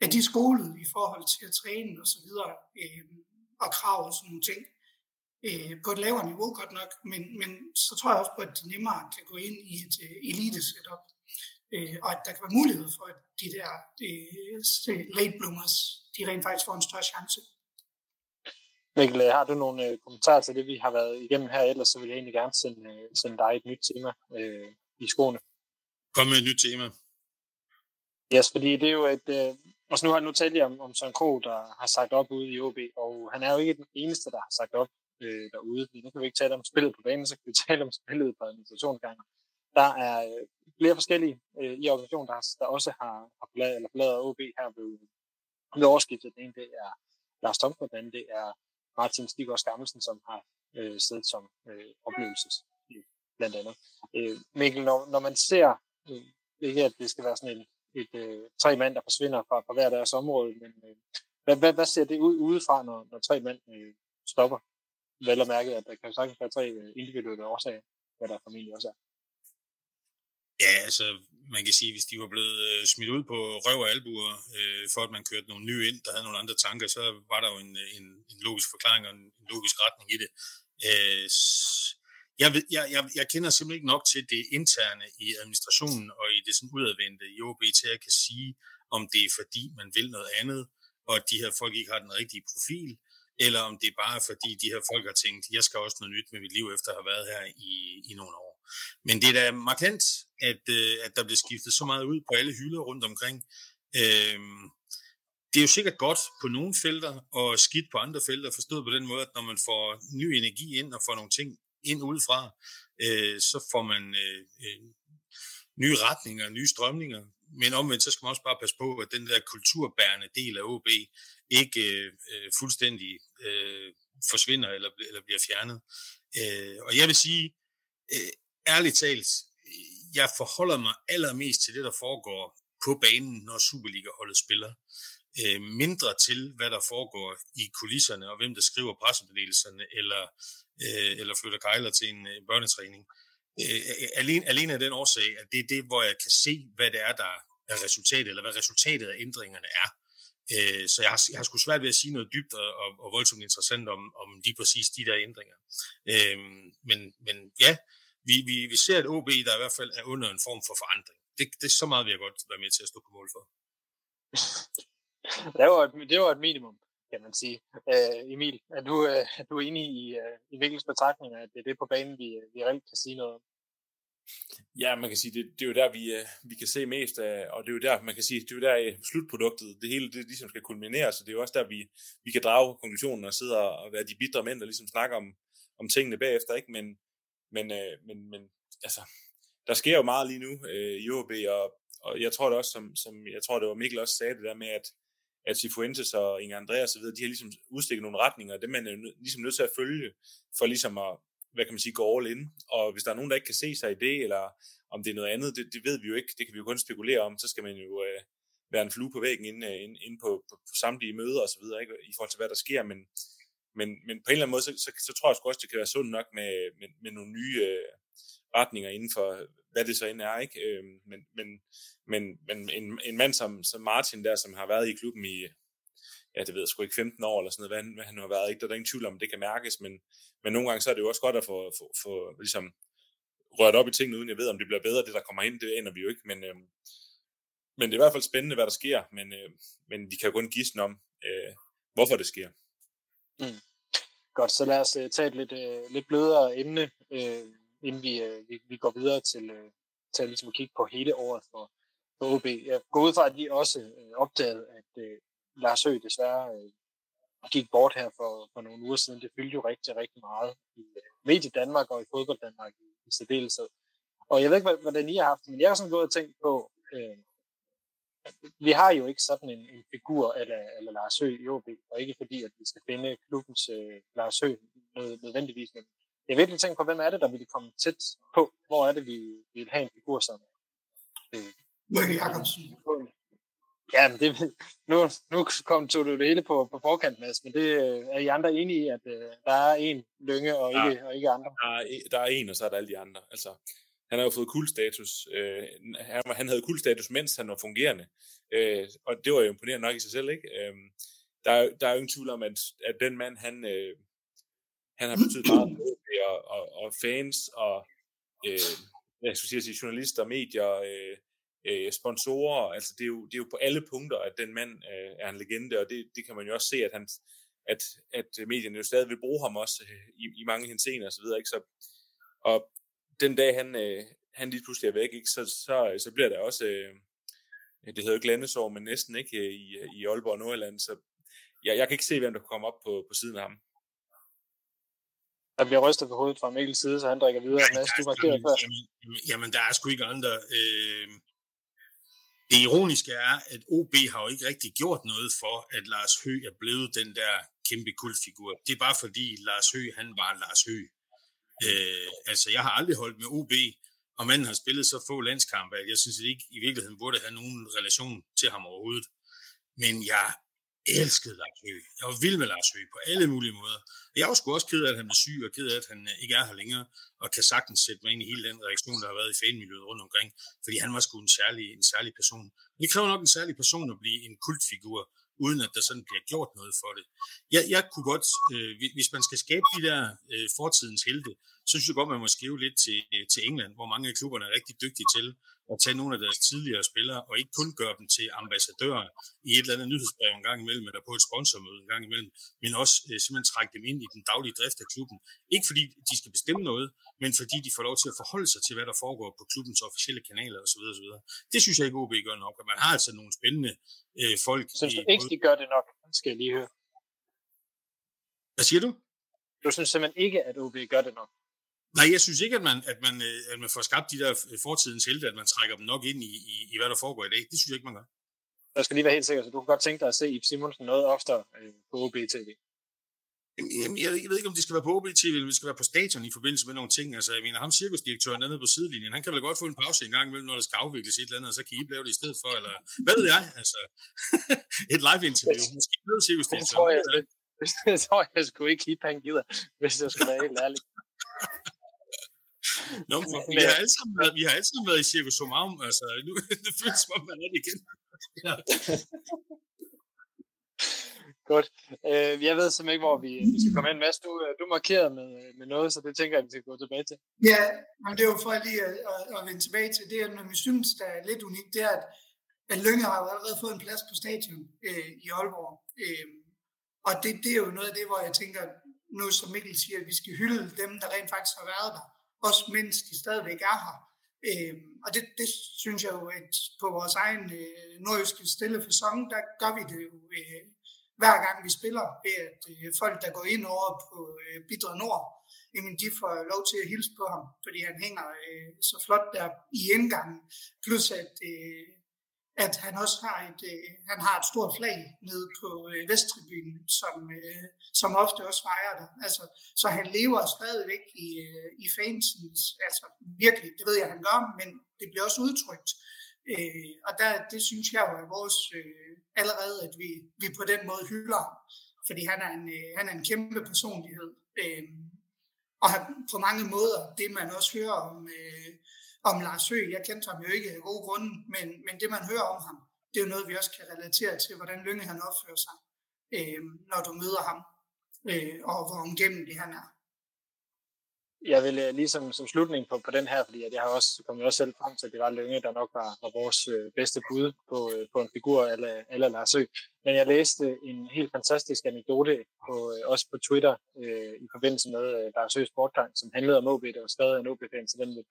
er de skolet i forhold til at træne og så videre, øh, og krav og sådan nogle ting, øh, på et lavere niveau godt nok, men, men så tror jeg også på, at de nemmere kan gå ind i et øh, elite setup, øh, og at der kan være mulighed for, at de der øh, late bloomers, de rent faktisk får en større chance. Mikkel, har du nogle øh, kommentarer til det, vi har været igennem her? Ellers så vil jeg egentlig gerne sende, øh, sende dig et nyt tema øh, i skoene. Kom med et nyt tema. Yes, fordi det er jo et... Øh, altså nu har nu talt om, om Søren Krog, der har sagt op ude i OB, og han er jo ikke den eneste, der har sagt op øh, derude. Nu kan vi ikke tale om spillet på banen, så kan vi tale om spillet på administrationsgangen. Der er øh, flere forskellige øh, i organisationen, der, der også har, har bladet, eller bladet OB her ved, ved årsskiftet. Den ene det er Lars Thomsen, den anden det er Martin Stigård Skammelsen, som har øh, siddet som øh, oplevelses blandt andet. Øh, Mikkel, når, når man ser, øh, ikke at det skal være sådan en, et øh, tre mand, der forsvinder fra, fra hver deres område, men øh, hvad, hvad, hvad ser det ud udefra, når, når tre mænd øh, stopper? Vel at mærke, at der kan sagtens være tre øh, individuelle årsager, hvad der formentlig også er. Ja, altså man kan sige, hvis de var blevet øh, smidt ud på røv og albuer, øh, for at man kørte nogle nye ind, der havde nogle andre tanker, så var der jo en, øh, en, en logisk forklaring og en, en logisk retning i det. Øh, jeg, ved, jeg, jeg, jeg kender simpelthen ikke nok til det interne i administrationen og i det sådan udadvendte i OB til at jeg kan sige, om det er fordi, man vil noget andet, og at de her folk ikke har den rigtige profil, eller om det er bare fordi, de her folk har tænkt, jeg skal også noget nyt med mit liv, efter at have været her i, i nogle år. Men det er da markant, at, øh, at der bliver skiftet så meget ud på alle hylder rundt omkring. Øh, det er jo sikkert godt på nogle felter, og skidt på andre felter, forstået på den måde, at når man får ny energi ind og får nogle ting ind udefra, øh, så får man øh, øh, nye retninger, nye strømninger. Men omvendt, så skal man også bare passe på, at den der kulturbærende del af OB ikke øh, fuldstændig øh, forsvinder eller, eller bliver fjernet. Øh, og jeg vil sige, øh, ærligt talt, jeg forholder mig allermest til det, der foregår på banen, når Superliga-holdet spiller. Øh, mindre til, hvad der foregår i kulisserne, og hvem der skriver pressemeddelelserne, eller, øh, eller flytter kejler til en øh, børnetræning. Øh, alene, alene af den årsag, at det er det, hvor jeg kan se, hvad det er, der er resultatet, eller hvad resultatet af ændringerne er. Øh, så jeg har, jeg har sgu svært ved at sige noget dybt og, og, og voldsomt interessant om, om lige præcis de der ændringer. Øh, men, men ja, vi, vi, vi ser et OB, der i hvert fald er under en form for forandring. Det, det er så meget, vi har godt være med til at stå på mål for. det, var et, det var et minimum, kan man sige. Øh, Emil, er du, uh, er du enig i, øh, i Vikkels betragtninger, at det er det på banen, vi, vi reelt kan sige noget om? Ja, man kan sige, det, det er jo der, vi, øh, vi kan se mest af, og det er jo der, man kan sige, det er jo der øh, slutproduktet, det hele, det ligesom skal kulminere, så det er jo også der, vi, vi kan drage konklusionen og sidde og være de bidre mænd, der ligesom snakker om, om tingene bagefter, ikke? Men, men, øh, men, men altså, der sker jo meget lige nu øh, i OB, og, og jeg tror det også, som, som jeg tror, det var Mikkel også sagde det der med, at, at Cifuentes og Inge Andreas og så videre, de har ligesom udstikket nogle retninger, og det man er jo ligesom nødt til at følge, for ligesom at, hvad kan man sige, gå all in. Og hvis der er nogen, der ikke kan se sig i det, eller om det er noget andet, det, det ved vi jo ikke, det kan vi jo kun spekulere om, så skal man jo øh, være en flue på væggen inde, øh, inde, inde på, på, på samtlige møder og så videre, ikke? i forhold til, hvad der sker, men, men, men på en eller anden måde, så, så, så tror jeg sgu også, det kan være sundt nok med, med, med nogle nye, øh, retninger inden for, hvad det så end er, ikke? Øh, men, men, men, men en, en mand som, som Martin der, som har været i klubben i, ja, det ved jeg sgu ikke, 15 år eller sådan noget, hvad han, hvad han har været, ikke? Der er der ingen tvivl om, det kan mærkes, men, men nogle gange så er det jo også godt at få, få, få ligesom, rørt op i tingene, uden jeg ved, om det bliver bedre, det der kommer ind, det aner vi jo ikke, men, øh, men det er i hvert fald spændende, hvad der sker, men, øh, men vi kan jo kun gisne om, øh, hvorfor det sker. Mm. Godt, så lad os uh, tage et lidt, uh, lidt blødere emne, uh, inden vi, uh, vi, vi går videre til, uh, til ligesom at kigge på hele året for, for OB. Jeg går ud fra, at de også uh, opdagede, at uh, Lars Høgh desværre uh, gik bort her for, for nogle uger siden. Det fyldte jo rigtig, rigtig meget i uh, Medie Danmark og i fodbold Danmark i, i særdeleshed. Og jeg ved ikke, hvordan I har haft det, men jeg har sådan gået og tænkt på, uh, vi har jo ikke sådan en, en figur eller, eller Lars Høgh i OB, og ikke fordi, at vi skal finde klubbens øh, Lars Høgh nød, nødvendigvis, men jeg vil virkelig tænke på, hvem er det, der vil komme tæt på? Hvor er det, vi, vi vil have en figur som? Øh, Mørke Jacobsen. Ja, men det, nu, nu kom, tog du det hele på, på forkant, Mads, men det, øh, er I andre enige i, at uh, der er en lynge og ikke, ja, og ikke andre? Der er, der er en, og så er der alle de andre. Altså, han har jo fået kuldstatus. Øh, han, han havde kuldstatus, mens han var fungerende. Øh, og det var jo imponerende nok i sig selv, ikke? Øh, der, er, der er jo ingen tvivl om, at, at den mand, han, øh, han har betydet meget for og, og, og fans og øh, jeg skulle sige, journalister, medier, øh, øh, sponsorer. Altså, det er, jo, det er jo på alle punkter, at den mand øh, er en legende, og det, det kan man jo også se, at, han, at, at medierne jo stadig vil bruge ham også øh, i, i mange henseender og så videre. Ikke? Så, og den dag, han, øh, han lige pludselig er væk, ikke, så, så, så bliver der også, øh, det hedder jo glændesår, men næsten ikke i, i Aalborg og Nordjylland, så jeg, jeg kan ikke se, hvem der kan komme op på, på siden af ham. Der bliver rystet på hovedet fra Mikkels side, så han drikker videre. Nej, Mads, du jamen, jamen, jamen, der er sgu ikke andre. Øh, det ironiske er, at OB har jo ikke rigtig gjort noget for, at Lars Hø er blevet den der kæmpe kultfigur. Det er bare fordi Lars Hø, han var Lars Hø. Øh, altså, jeg har aldrig holdt med OB, og manden har spillet så få landskampe, at jeg synes at ikke i virkeligheden burde have nogen relation til ham overhovedet. Men jeg elskede Lars Høgh. Jeg var vild med Lars Høgh på alle mulige måder. Jeg var sgu også ked af, at han blev syg, og ked af, at han øh, ikke er her længere, og kan sagtens sætte mig ind i hele den reaktion, der har været i fanmiljøet rundt omkring, fordi han var sgu en særlig, en særlig person. Det kræver nok en særlig person at blive en kultfigur, uden at der sådan bliver gjort noget for det. Jeg, jeg kunne godt, øh, hvis man skal skabe de der øh, fortidens helte, så synes jeg godt, man må skrive lidt til, øh, til England, hvor mange af klubberne er rigtig dygtige til at tage nogle af deres tidligere spillere, og ikke kun gøre dem til ambassadører i et eller andet nyhedsbrev en gang imellem, eller på et sponsormøde en gang imellem, men også øh, simpelthen trække dem ind i den daglige drift af klubben. Ikke fordi de skal bestemme noget, men fordi de får lov til at forholde sig til, hvad der foregår på klubbens officielle kanaler osv. osv. Det synes jeg ikke, OB gør nok, og man har altså nogle spændende øh, folk. Synes du ikke, de gør det nok? Skal jeg lige høre. Hvad siger du? Du synes simpelthen ikke, at OB gør det nok? Nej, jeg synes ikke, at man, at man, øh, at man får skabt de der øh, fortidens helte, at man trækker dem nok ind i, i, i hvad der foregår i dag. Det synes jeg ikke, man gør. Jeg skal lige være helt sikker, så du kan godt tænke dig at se Ip Simonsen noget oftere øh, på OB-TV. Jamen, jeg, jeg ved ikke, om det skal være på OB-TV, eller det skal være på stadion i forbindelse med nogle ting. Altså, jeg mener, ham cirkusdirektøren nede på sidelinjen, han kan vel godt få en pause en gang imellem, når der skal afvikles et eller andet, og så kan I lave det i stedet for, eller hvad ved jeg? Altså, et live-interview. Måske noget cirkusdirektøren. Det tror jeg, det, det tror jeg sgu ikke, Ip han gider, hvis jeg skal være helt ærlig. Nå, men, vi, har alle sammen været, vi har alle sammen været i Circus Somarum, altså nu det føles som om, man er det igen. ja. Godt. Øh, jeg ved simpelthen ikke, hvor vi, vi skal komme ind. Mads, du, øh, du markerede med, med noget, så det tænker jeg, vi skal gå tilbage til. Ja, men det er jo for lige at, at, at vende tilbage til det, at vi synes, der er lidt unikt, det er, at, at Lønge har jo allerede fået en plads på stadion øh, i Aalborg. Øh, og det, det er jo noget af det, hvor jeg tænker, nu som Mikkel siger, at vi skal hylde dem, der rent faktisk har været der også mens de stadigvæk er her. Øh, og det, det synes jeg jo, at på vores egen øh, nordjyske stille fasong, der gør vi det jo øh, hver gang vi spiller, ved at øh, folk, der går ind over på øh, Bidre Nord, jamen de får lov til at hilse på ham, fordi han hænger øh, så flot der i indgangen. Plus at øh, at han også har et, øh, han har et stort flag nede på øh, Vesttribunen, som, øh, som ofte også fejrer det. Altså, så han lever stadigvæk i, øh, i fansens, altså virkelig, det ved jeg, han gør, men det bliver også udtrykt. Øh, og der, det synes jeg jo er vores, øh, allerede, at vi, vi på den måde hylder ham, fordi han er en, øh, han er en kæmpe personlighed. Øh, og på mange måder, det man også hører om, øh, om Lars Høgh, jeg kendte ham jo ikke af gode grunde, men, men det man hører om ham, det er jo noget, vi også kan relatere til, hvordan Lynge han opfører sig, øh, når du møder ham, øh, og hvor omgængelig han er jeg vil øh, lige ligesom som slutning på, på den her, fordi at jeg har også kommet også selv frem til, at det var Lønge, der nok var, var vores øh, bedste bud på, øh, på en figur eller, eller Lars Høgh. Men jeg læste en helt fantastisk anekdote på, øh, også på Twitter øh, i forbindelse med øh, Lars Høghs sportgang, som handlede om OB, der var skrevet af en OB-fan, så den vil,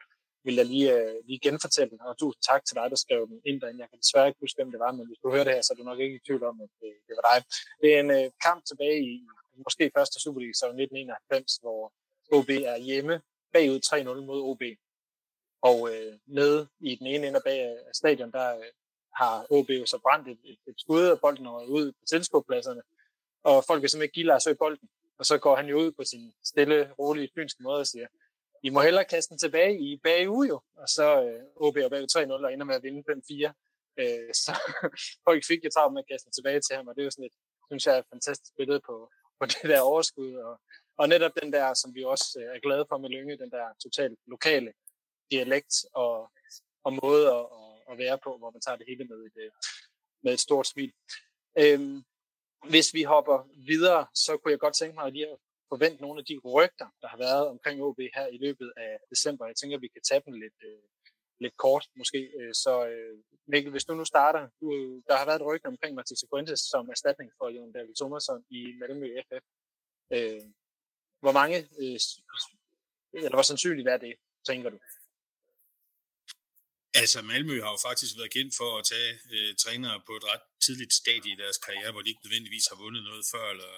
vil jeg lige, øh, lige genfortælle den. Og tusind tak til dig, der skrev den ind derinde. Jeg kan desværre ikke huske, hvem det var, men hvis du hører det her, så er du nok ikke i tvivl om, at det, det var dig. Det er en øh, kamp tilbage i måske første Superliga, så 1991, hvor OB er hjemme bagud 3-0 mod OB. Og øh, nede i den ene ende bag af stadion, der øh, har OB jo så brændt et, et, et skud, og bolden er ud på tilskuerpladserne. Og folk vil simpelthen ikke give Lars bolden. Og så går han jo ud på sin stille, rolige, fynske måde og siger, vi må hellere kaste den tilbage i bagud jo. Og så øh, OB og bagud 3-0 og ender med at vinde 5-4. Øh, så folk fik jo travlt med at kaste den tilbage til ham, og det er jo sådan et, synes jeg, et fantastisk billede på, på det der overskud, og og netop den der, som vi også øh, er glade for med Lynge, den der totalt lokale dialekt og, og måde at, at være på, hvor man tager det hele med et, øh, med et stort smil. Øhm, hvis vi hopper videre, så kunne jeg godt tænke mig lige at forvente nogle af de rygter, der har været omkring OB her i løbet af december. Jeg tænker, at vi kan tage dem lidt, øh, lidt kort måske. Øh, så øh, Mikkel, hvis du nu starter, du, der har været et rygte omkring Mathis Fuentes som erstatning for Jon David Thomasson i Malmø FF. Øh, hvor mange, øh, eller hvor sandsynligt er det, tænker du? Altså, Malmø har jo faktisk været kendt for at tage øh, trænere på et ret tidligt stadie i deres karriere, hvor de ikke nødvendigvis har vundet noget før. Eller,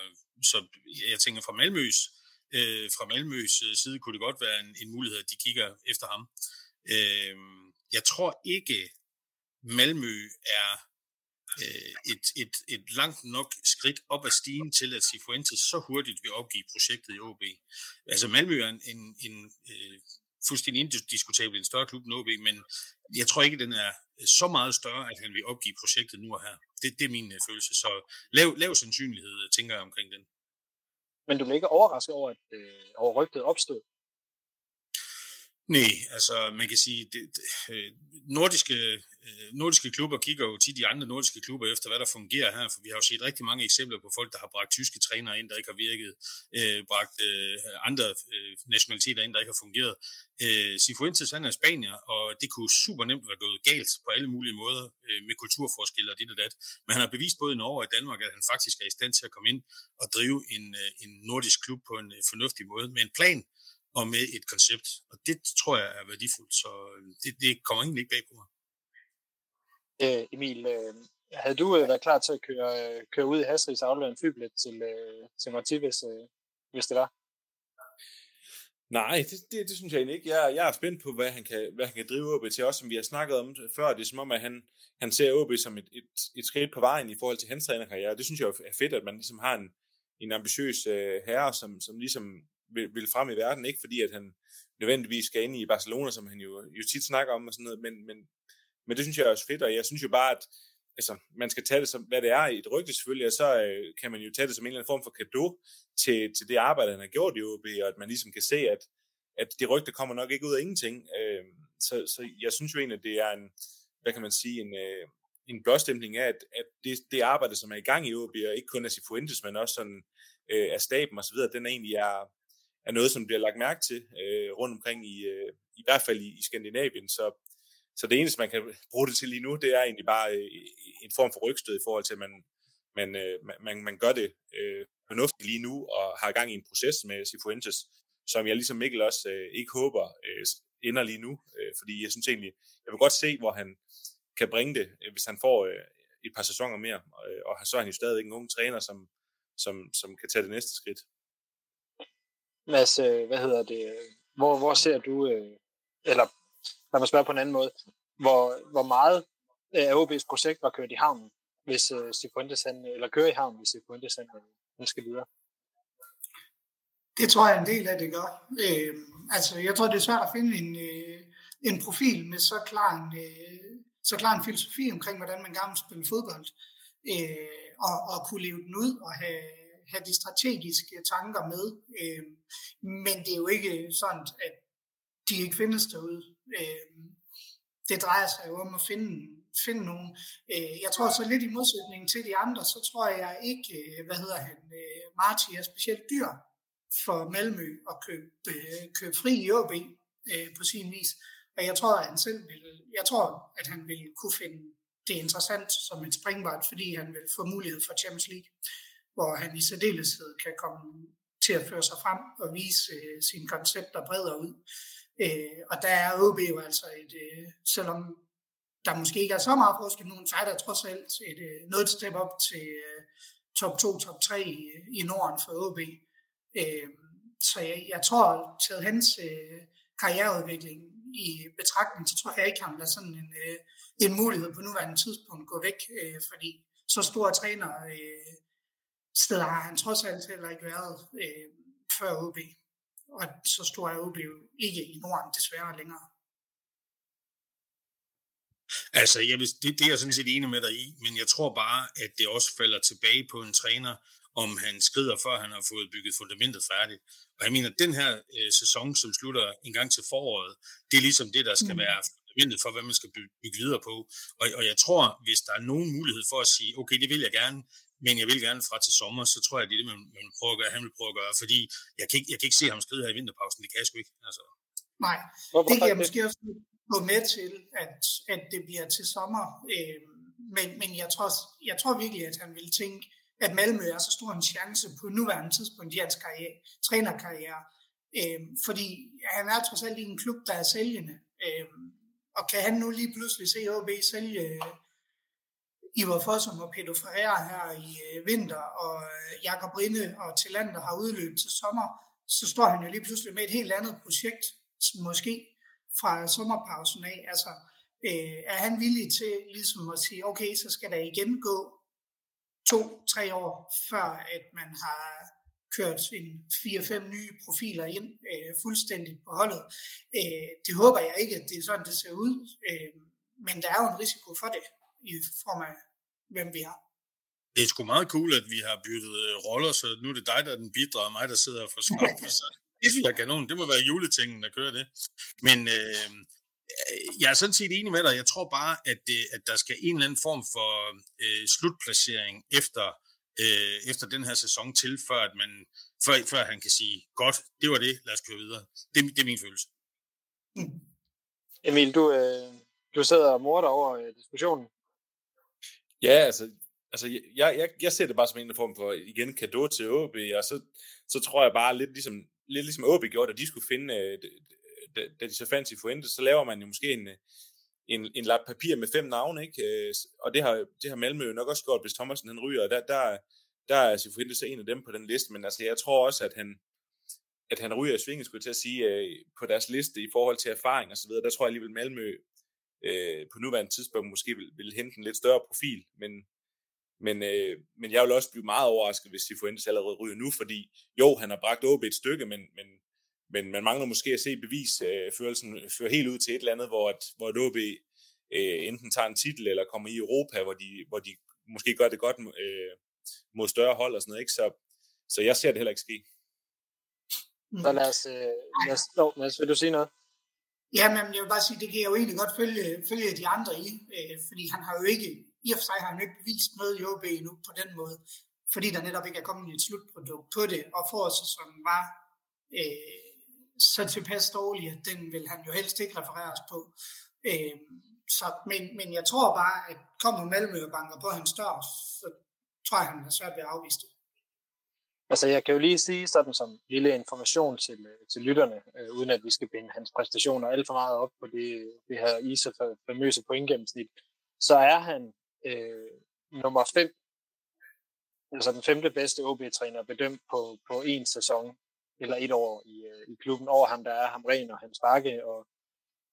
så jeg tænker, fra Malmøs, øh, fra Malmøs øh, side kunne det godt være en, en mulighed, at de kigger efter ham. Øh, jeg tror ikke, Malmø er øh, et, et, et langt nok skridt op ad stigen til, at Sifuentes så hurtigt vil opgive projektet i OB. Altså Malmø er en, en, en øh, fuldstændig indiskutabel en større klub end OB, men jeg tror ikke, den er så meget større, at han vil opgive projektet nu og her. Det, det er min øh, følelse. Så lav, lav sandsynlighed, tænker jeg omkring den. Men du blev ikke overrasket over, at øh, over rygtet opstod? Nej, altså man kan sige, det, det, øh, nordiske, øh, nordiske klubber kigger jo til de andre nordiske klubber efter, hvad der fungerer her, for vi har jo set rigtig mange eksempler på folk, der har bragt tyske trænere ind, der ikke har virket, øh, bragt øh, andre øh, nationaliteter ind, der ikke har fungeret. Øh, Sifuentes, han er spanier, og det kunne super nemt være gået galt på alle mulige måder øh, med kulturforskelle og det og dat. Men han har bevist både i Norge og i Danmark, at han faktisk er i stand til at komme ind og drive en, øh, en nordisk klub på en øh, fornuftig måde med en plan, og med et koncept. Og det tror jeg er værdifuldt, så øh, det, det kommer egentlig ikke bag på mig. Øh, Emil, øh, havde du øh, været klar til at køre, øh, køre ud i Hasrigs aflevere en flybillet til, øh, til Marti, hvis, øh, hvis det var? Nej, det, det, det synes jeg egentlig ikke. Jeg, jeg er spændt på, hvad han kan, hvad han kan drive OB til, også som vi har snakket om før. Det er som om, at han, han ser OB som et, et, et skridt på vejen i forhold til hans trænerkarriere. Det synes jeg er fedt, at man ligesom har en, en ambitiøs øh, herre, som, som ligesom vil, vil frem i verden, ikke fordi at han nødvendigvis skal ind i Barcelona, som han jo, jo tit snakker om og sådan noget, men, men, men det synes jeg er også fedt, og jeg synes jo bare, at altså, man skal tage det som, hvad det er i et rygte selvfølgelig, og så øh, kan man jo tage det som en eller anden form for kado til, til det arbejde, han har gjort i OB, og at man ligesom kan se, at, at det rygte kommer nok ikke ud af ingenting. Øh, så, så jeg synes jo egentlig, at det er en, hvad kan man sige, en, øh, en blåstempling af, at, at det, det arbejde, som er i gang i OB, og ikke kun af Sifuentes, men også sådan øh, af staben og så videre, den er egentlig er, er noget, som bliver lagt mærke til øh, rundt omkring i, øh, i hvert fald i, i Skandinavien. Så, så det eneste, man kan bruge det til lige nu, det er egentlig bare øh, en form for rygstød i forhold til, at man, man, øh, man, man gør det øh, fornuftigt lige nu og har gang i en proces med Sifuentes, som jeg ligesom Mikkel også øh, ikke håber øh, ender lige nu, øh, fordi jeg synes egentlig, jeg vil godt se, hvor han kan bringe det, øh, hvis han får øh, et par sæsoner mere, øh, og så er han jo stadig en ung træner, som, som, som kan tage det næste skridt. Mads, øh, hvad hedder det, hvor, hvor ser du, øh, eller lad mig spørge på en anden måde, hvor, hvor meget øh, af OB's projekt var kørt i havnen, hvis øh, han, eller kører i havnen, hvis Cifuentes han, han skal videre? Det tror jeg en del af det gør. Øh, altså, jeg tror, det er svært at finde en, øh, en profil med så klar en, øh, så klar en filosofi omkring, hvordan man gerne vil spille fodbold, øh, og, og kunne leve den ud og have, have de strategiske tanker med. Øh, men det er jo ikke sådan, at de ikke findes derude. Øh, det drejer sig jo om at finde, finde nogen. Øh, jeg tror så lidt i modsætning til de andre, så tror jeg ikke, øh, hvad hedder han, øh, Marti er specielt dyr for Malmø at købe, øh, købe fri i OB øh, på sin vis. Og jeg tror, at han selv vil, jeg tror, at han vil kunne finde det interessant som et springbræt, fordi han vil få mulighed for Champions League, hvor han i særdeleshed kan komme til at føre sig frem og vise øh, sine koncepter bredere ud. Øh, og der er OB jo altså et, øh, selvom der måske ikke er så meget forskel nu, så er der trods alt et, øh, noget step op til øh, top 2, top 3 i, i Norden for OB. Øh, så jeg, jeg tror, at hans øh, karriereudvikling i betragtning, så tror jeg ikke, han lader sådan en, øh, en mulighed på nuværende tidspunkt gå væk, øh, fordi så store træner øh, steder har han trods alt heller ikke været øh, før OB. Og så stor er OB jo ikke i Norden desværre længere. Altså, jeg vil, det, det er jeg sådan set enig med dig i, men jeg tror bare, at det også falder tilbage på en træner, om han skrider, før han har fået bygget fundamentet færdigt. Og jeg mener, at den her øh, sæson, som slutter en gang til foråret, det er ligesom det, der skal mm. være fundamentet for, hvad man skal bygge, bygge videre på. Og, og jeg tror, hvis der er nogen mulighed for at sige, okay, det vil jeg gerne, men jeg vil gerne fra til sommer, så tror jeg, det er det, man, man prøver at gøre, han vil prøve at gøre, fordi jeg kan ikke, jeg kan ikke se ham skride her i vinterpausen, det kan jeg sgu ikke. Altså. Nej, det kan jeg måske også gå med til, at, at det bliver til sommer, øh, men, men jeg, tror, jeg tror virkelig, at han vil tænke, at Malmø er så stor en chance på nuværende tidspunkt i hans karriere, trænerkarriere, øh, fordi han er trods alt i en klub, der er sælgende, øh, og kan han nu lige pludselig se OB sælge Ivar Fossum og Pedro Ferreira her i øh, vinter, og øh, Jakob Rinde og Tillander har udløbet til sommer, så står han jo lige pludselig med et helt andet projekt, måske fra sommerpausen af. Altså, øh, er han villig til ligesom at sige, okay, så skal der igen gå to-tre år, før at man har kørt en fire-fem nye profiler ind øh, fuldstændigt på holdet. Øh, det håber jeg ikke, at det er sådan, det ser ud, øh, men der er jo en risiko for det i form af, hvem vi er. Det er sgu meget cool, at vi har byttet øh, roller, så nu er det dig, der er den bidre, og mig, der sidder og forsvarer. det synes jeg er kanon. Det må være juletingen, der kører det. Men øh, jeg er sådan set enig med dig. Jeg tror bare, at, det, at der skal en eller anden form for øh, slutplacering efter, øh, efter den her sæson til, før, at man, før, før han kan sige, godt, det var det, lad os køre videre. Det, det er min følelse. Emil, du, øh, du sidder og morder over øh, diskussionen. Ja, altså, altså jeg, jeg, jeg ser det bare som en form for, igen, kado til OB, og så, så tror jeg bare lidt ligesom, lidt ligesom OB gjorde, at de skulle finde, øh, da, da de så fandt sig Fuentes, så laver man jo måske en, en, en lap papir med fem navne, ikke? Øh, og det har, det har Malmø jo nok også gjort, hvis Thomasen han ryger, og der, der, der er Cifuentes så en af dem på den liste, men altså jeg tror også, at han, at han ryger i svinget, skulle jeg til at sige, øh, på deres liste i forhold til erfaring og så videre, der tror jeg alligevel Malmø øh, på nuværende tidspunkt måske vil, vil hente en lidt større profil, men, men, øh, men jeg vil også blive meget overrasket, hvis Cifuentes allerede ryger nu, fordi jo, han har bragt OB et stykke, men, men, men man mangler måske at se bevisførelsen øh, føre helt ud til et eller andet, hvor, at, hvor et OB øh, enten tager en titel eller kommer i Europa, hvor de, hvor de måske gør det godt øh, mod større hold og sådan noget. Ikke? Så, så jeg ser det heller ikke ske. Så lad os, øh, lad os, no, lad os, vil du sige noget? Jamen, jeg vil bare sige, det kan jeg jo egentlig godt følge, følge de andre i, øh, fordi han har jo ikke, i og for sig har han jo ikke bevist noget i OB endnu på den måde, fordi der netop ikke er kommet et slutprodukt på det, og forårssæsonen var øh, så tilpas dårlig, at den vil han jo helst ikke refereres på. Øh, så, men, men jeg tror bare, at kommer Malmø og banker på hans dør, så tror jeg, han har svært ved at afvise det. Altså, jeg kan jo lige sige sådan som lille information til, øh, til lytterne, øh, uden at vi skal binde hans præstationer alt for meget op på det, det her ISA famøse pointgennemsnit, så er han øh, nummer 5, altså den femte bedste OB-træner, bedømt på, på en sæson eller et år i, øh, i klubben. Over ham, der er Hamren og Hans Bakke og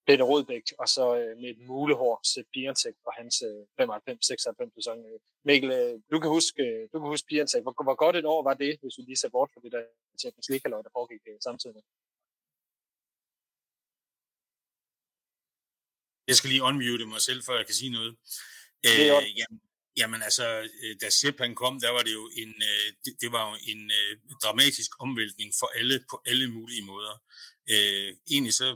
Peter Rodbæk, og så øh, med et mulehår, Sepp Biertek for hans øh, 95-96 sæson. Mikkel, øh, du kan huske, øh, du kan huske Biertek. Hvor, hvor godt et år var det, hvis vi lige ser bort fra det der Champions League, der foregik øh, samtidig med? Jeg skal lige unmute mig selv, før jeg kan sige noget. Øh, jamen, Jamen altså, øh, da Sepp han kom, der var det jo en, øh, det, det var jo en øh, dramatisk omvæltning for alle på alle mulige måder. Øh, egentlig så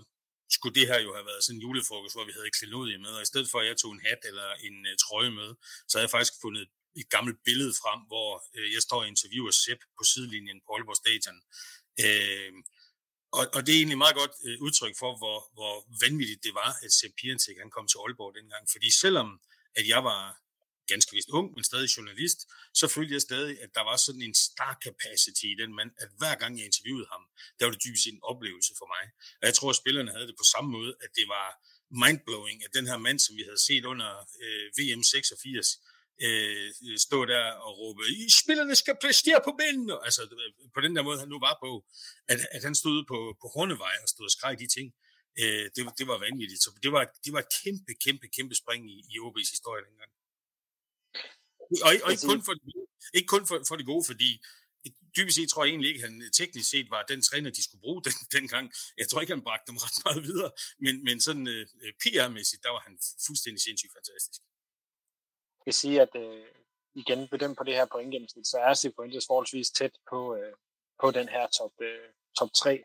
skulle det her jo have været sådan en julefrokost, hvor vi havde klenodie med, og i stedet for at jeg tog en hat eller en uh, trøje med, så havde jeg faktisk fundet et gammelt billede frem, hvor uh, jeg står og interviewer Sepp på sidelinjen på Aalborg Stadion. Uh, og, og det er egentlig meget godt uh, udtryk for, hvor, hvor vanvittigt det var, at Sepp Piantek han kom til Aalborg dengang. Fordi selvom at jeg var ganske vist ung, men stadig journalist, så følte jeg stadig, at der var sådan en star capacity i den mand, at hver gang jeg interviewede ham, der var det dybest en oplevelse for mig. Og jeg tror, at spillerne havde det på samme måde, at det var mindblowing, at den her mand, som vi havde set under øh, VM 86, øh, stå der og råbe, I spillerne skal præstere på benene, altså på den der måde, han nu var på, at, at han stod på, på Hornevej og stod og skreg de ting, øh, det, det var vanvittigt. Så det var, det var et kæmpe, kæmpe, kæmpe spring i, i OB's historie dengang. Og, og ikke, kun for, ikke kun for, for det gode, fordi dybest set tror jeg egentlig ikke, at han teknisk set var den træner, de skulle bruge den, dengang. Jeg tror ikke, han bragte dem ret meget videre, men, men sådan uh, øh, PR-mæssigt, der var han fuldstændig sindssygt fantastisk. Jeg vil sige, at uh, igen bedømt på det her pointgennemsnit, så er Cifuentes forholdsvis tæt på, uh, på den her top, uh, top 3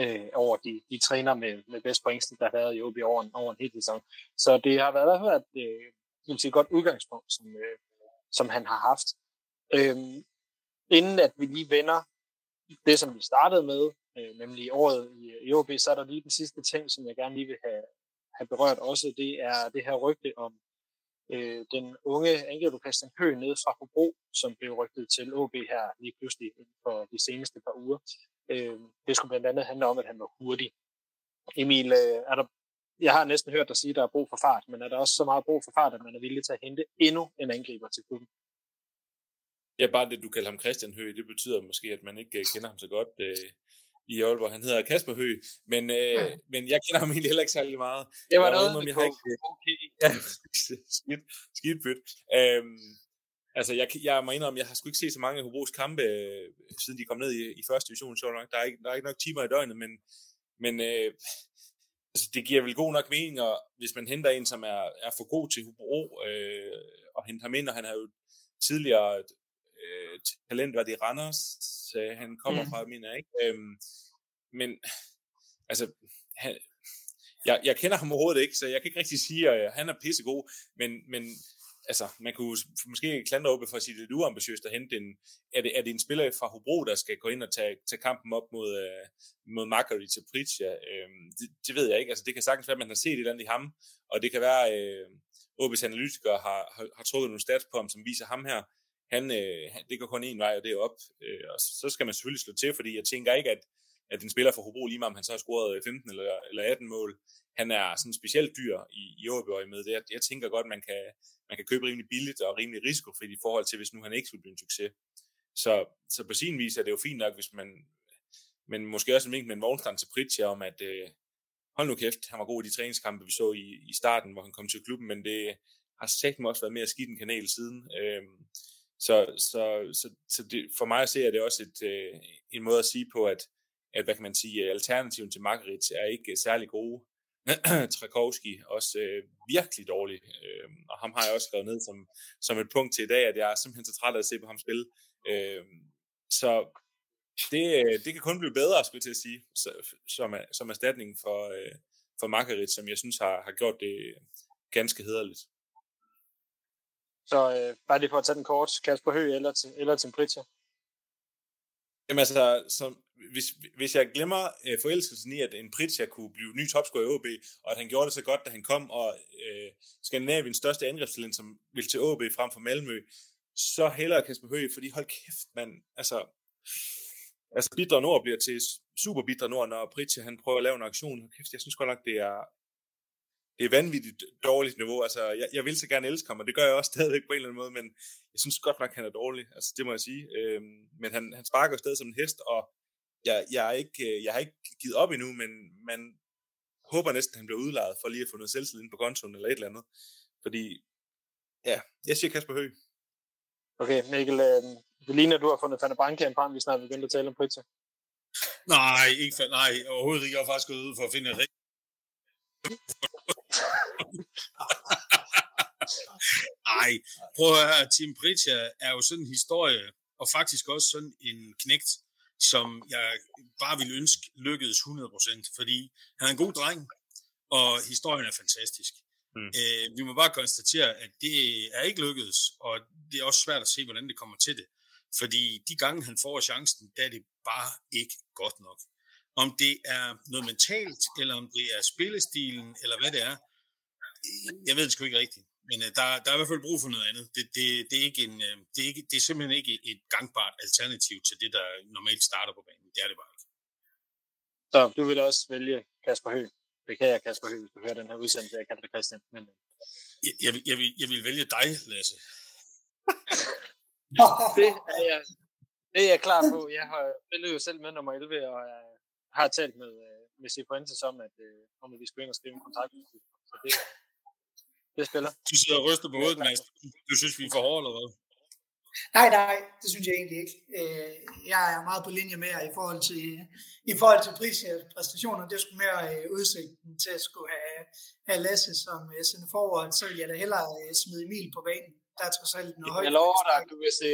uh, over de, de træner med, med bedst pointsnit, der har været i OB over en, over en hel sæson. Så det har været i hvert fald et, et godt udgangspunkt, som, uh, som han har haft. Øhm, inden at vi lige vender det, som vi startede med, øh, nemlig året i, OB, så er der lige den sidste ting, som jeg gerne lige vil have, have berørt også. Det er det her rygte om øh, den unge angriber Christian Høgh nede fra Hobro, som blev rygtet til OB her lige pludselig for de seneste par uger. Øh, det skulle blandt andet handle om, at han var hurtig. Emil, øh, er der, jeg har næsten hørt dig sige, at der er brug for fart, men er der også så meget brug for fart, at man er villig til at hente endnu en angriber til klubben? Ja, bare det, du kalder ham Christian Høgh, det betyder måske, at man ikke øh, kender ham så godt øh, i Aalborg. Han hedder Kasper Høgh, men, øh, ja. men jeg kender ham egentlig heller ikke særlig meget. Det var noget, med jeg har ikke, okay. Ja, skidt, skidt pyt. Øhm, altså, jeg, jeg må indrømme, jeg har sgu ikke set så mange Hobros kampe, øh, siden de kom ned i, i første division, så nok. Der er, ikke, der er ikke nok timer i døgnet, men, men øh, altså, det giver vel god nok mening, og hvis man henter en, som er, er for god til Hobro, øh, og henter ham ind, og han har jo tidligere øh, talent, var det Randers, øh, han kommer mm. fra, mener jeg ikke. Øhm, men altså, han, jeg, jeg kender ham overhovedet ikke, så jeg kan ikke rigtig sige, at han er pissegod, men, men altså, man kunne måske klandre op for at sige, det er uambitiøst at hente en, er det, er det en spiller fra Hobro, der skal gå ind og tage, tage kampen op mod, øh, mod Makari til Pritja? Øhm, det, det, ved jeg ikke, altså det kan sagtens være, at man har set et eller andet i ham, og det kan være, øh, at OB's analytikere har, har, har trukket nogle stats på ham, som viser ham her, han, øh, det går kun en vej, og det er op, og så skal man selvfølgelig slå til, fordi jeg tænker ikke, at at en spiller fra Hobro, lige meget om han så har scoret 15 eller, eller 18 mål, han er sådan specielt dyr i, i Åbjørg med det. Jeg, jeg tænker godt, man kan, man kan købe rimelig billigt og rimelig risikofrit i forhold til, hvis nu han ikke skulle blive en succes. Så, så på sin vis er det jo fint nok, hvis man, men måske også en vink med en vognstand til Pritja om, at øh, hold nu kæft, han var god i de træningskampe, vi så i, i starten, hvor han kom til klubben, men det har sagt også været mere skidt en kanal siden. Øh, så så, så, så det, for mig at se, er det også et, øh, en måde at sige på, at, at hvad kan man sige, alternativen til Margaret er ikke særlig gode. Trakowski også øh, virkelig dårlig, øh, og ham har jeg også skrevet ned som, som et punkt til i dag, at jeg er simpelthen så træt af at se på ham spille. Øh, så det, det kan kun blive bedre, skulle jeg til at sige, så, som, som erstatning for, øh, for Margaret, som jeg synes har, har gjort det ganske hederligt. Så øh, bare lige for at tage den kort, Kasper Høgh eller, eller til Pritja? Jamen altså, som, hvis, hvis jeg glemmer øh, forelskelsen i, at en Pritja kunne blive ny topscorer i OB, og at han gjorde det så godt, da han kom, og øh, Skandinaviens største angrebstalent, som vil til OB frem for Malmø, så hellere Kasper Høgh, fordi hold kæft, mand, altså, altså Bidre Nord bliver til super bitter Nord, når Pritja han prøver at lave en aktion. Hold kæft, jeg synes godt nok, det er, det er vanvittigt dårligt niveau. Altså, jeg, jeg vil så gerne elske ham, og det gør jeg også stadigvæk på en eller anden måde, men jeg synes godt nok, han er dårlig. Altså, det må jeg sige. Øhm, men han, han sparker jo stadig som en hest, og jeg, jeg, er ikke, øh, jeg har ikke givet op endnu, men man håber næsten, at han bliver udlejet for lige at få noget selvtillid på kontoen eller et eller andet. Fordi, ja, jeg siger Kasper Høgh. Okay, Mikkel, øh, det ligner, at du har fundet Fanny Branke en vi snart begynder at tale om Pritja. Nej, ikke, nej, overhovedet ikke. Jeg har faktisk gået ud for at finde et Ej, prøv at høre, Tim Pritja er jo sådan en historie, og faktisk også sådan en knægt, som jeg bare ville ønske lykkedes 100%, fordi han er en god dreng, og historien er fantastisk. Mm. Øh, vi må bare konstatere, at det er ikke lykkedes, og det er også svært at se, hvordan det kommer til det. Fordi de gange, han får chancen, der er det bare ikke godt nok. Om det er noget mentalt, eller om det er spillestilen, eller hvad det er, jeg ved det sgu ikke rigtigt. Men uh, der, der er i hvert fald brug for noget andet. Det, det, det, er ikke en, uh, det, er ikke, det er simpelthen ikke et gangbart alternativ til det, der normalt starter på banen. Det er det bare ikke. Så du vil også vælge Kasper Høgh. Beklager Kasper Høgh, hvis du hører den her udsendelse, jeg kalder det Christian. Men... øh. Jeg, jeg, vil, jeg, vil, jeg vil vælge dig, Lasse. det, er jeg, det er jeg klar på. Jeg har spillet jo selv med nummer 11, og jeg har talt med, øh, med Cifuentes om, at, om at vi skulle ind og skrive en kontrakt. Så det, det spiller. Du sidder og ryster på hovedet, Mads. Du synes, vi er for hårde, eller hvad? Nej, nej, det synes jeg egentlig ikke. Øh, jeg er meget på linje med jer i forhold til, i forhold til prispræstationer. Det skulle mere øh, udsigten til at skulle have, have Lasse som uh, sende forward, så vil jeg da hellere smide Emil på banen. Der er trods alt noget højt. Jeg lover dig, du vil se,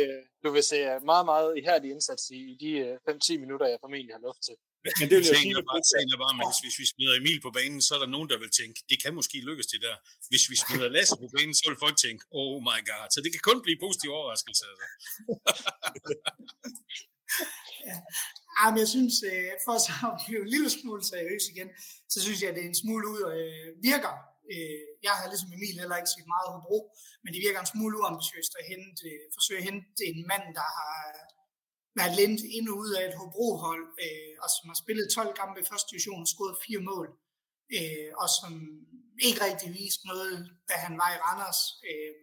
du vil se meget, meget ihærdig indsats i, i de 5-10 minutter, jeg formentlig har luft til. Men det vil jeg sige, bare, tænker bare, at hvis vi smider Emil på banen, så er der nogen, der vil tænke, det kan måske lykkes det der. Hvis vi smider Lasse på banen, så vil folk tænke, oh my god. Så det kan kun blive positiv overraskelse. Altså. ja. men jeg synes, øh, for så at blive en lille smule seriøs igen, så synes jeg, at det er en smule ud og øh, virker. Øh, jeg har ligesom Emil heller ikke set meget Hobro, men det virker en smule uambitiøst at hente, forsøge at hente en mand, der har været lidt ind og ud af et Hobro-hold, øh, og som har spillet 12 kampe i første division og scoret fire mål, øh, og som ikke rigtig viste noget, da han var i Randers. Øh,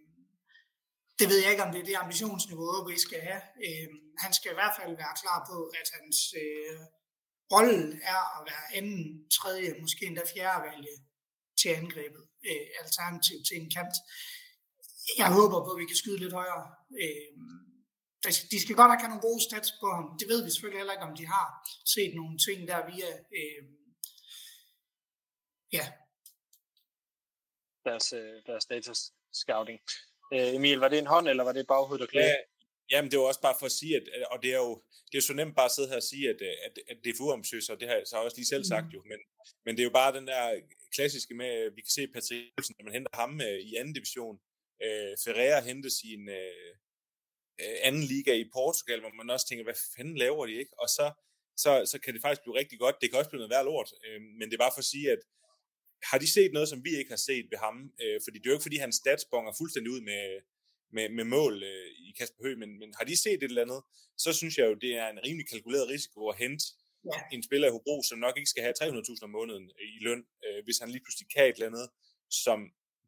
det ved jeg ikke, om det er det ambitionsniveau, vi skal have. Øh, han skal i hvert fald være klar på, at hans øh, rolle er at være anden, tredje, måske endda fjerde valg til angrebet, øh, alternativt til en kant. Jeg håber på, at vi kan skyde lidt højere. Øh, de skal godt nok have nogle gode stats på ham. Det ved vi selvfølgelig heller ikke, om de har set nogle ting der via øh, ja. deres, øh, deres data scouting. Øh, Emil, var det en hånd, eller var det baghoved, der klæder? Ja, jamen, det var også bare for at sige, at, og det er jo det er så nemt bare at sidde her og sige, at, at, at det er for og det har jeg så også lige selv sagt mm. jo, men, men det er jo bare den der klassiske med, at vi kan se Patrick Olsen, når man henter ham øh, i anden division, øh, Ferreira hentes i en, øh, anden liga i Portugal, hvor man også tænker, hvad fanden laver de ikke? Og så, så, så kan det faktisk blive rigtig godt. Det kan også blive noget værd lort, øh, men det er bare for at sige, at har de set noget, som vi ikke har set ved ham? Øh, fordi det er jo ikke, fordi hans stats bonger fuldstændig ud med, med, med mål øh, i Kasper Høgh, men, men har de set et eller andet, så synes jeg jo, det er en rimelig kalkuleret risiko at hente ja. en spiller i Hobro, som nok ikke skal have 300.000 om måneden i løn, øh, hvis han lige pludselig kan et eller andet, som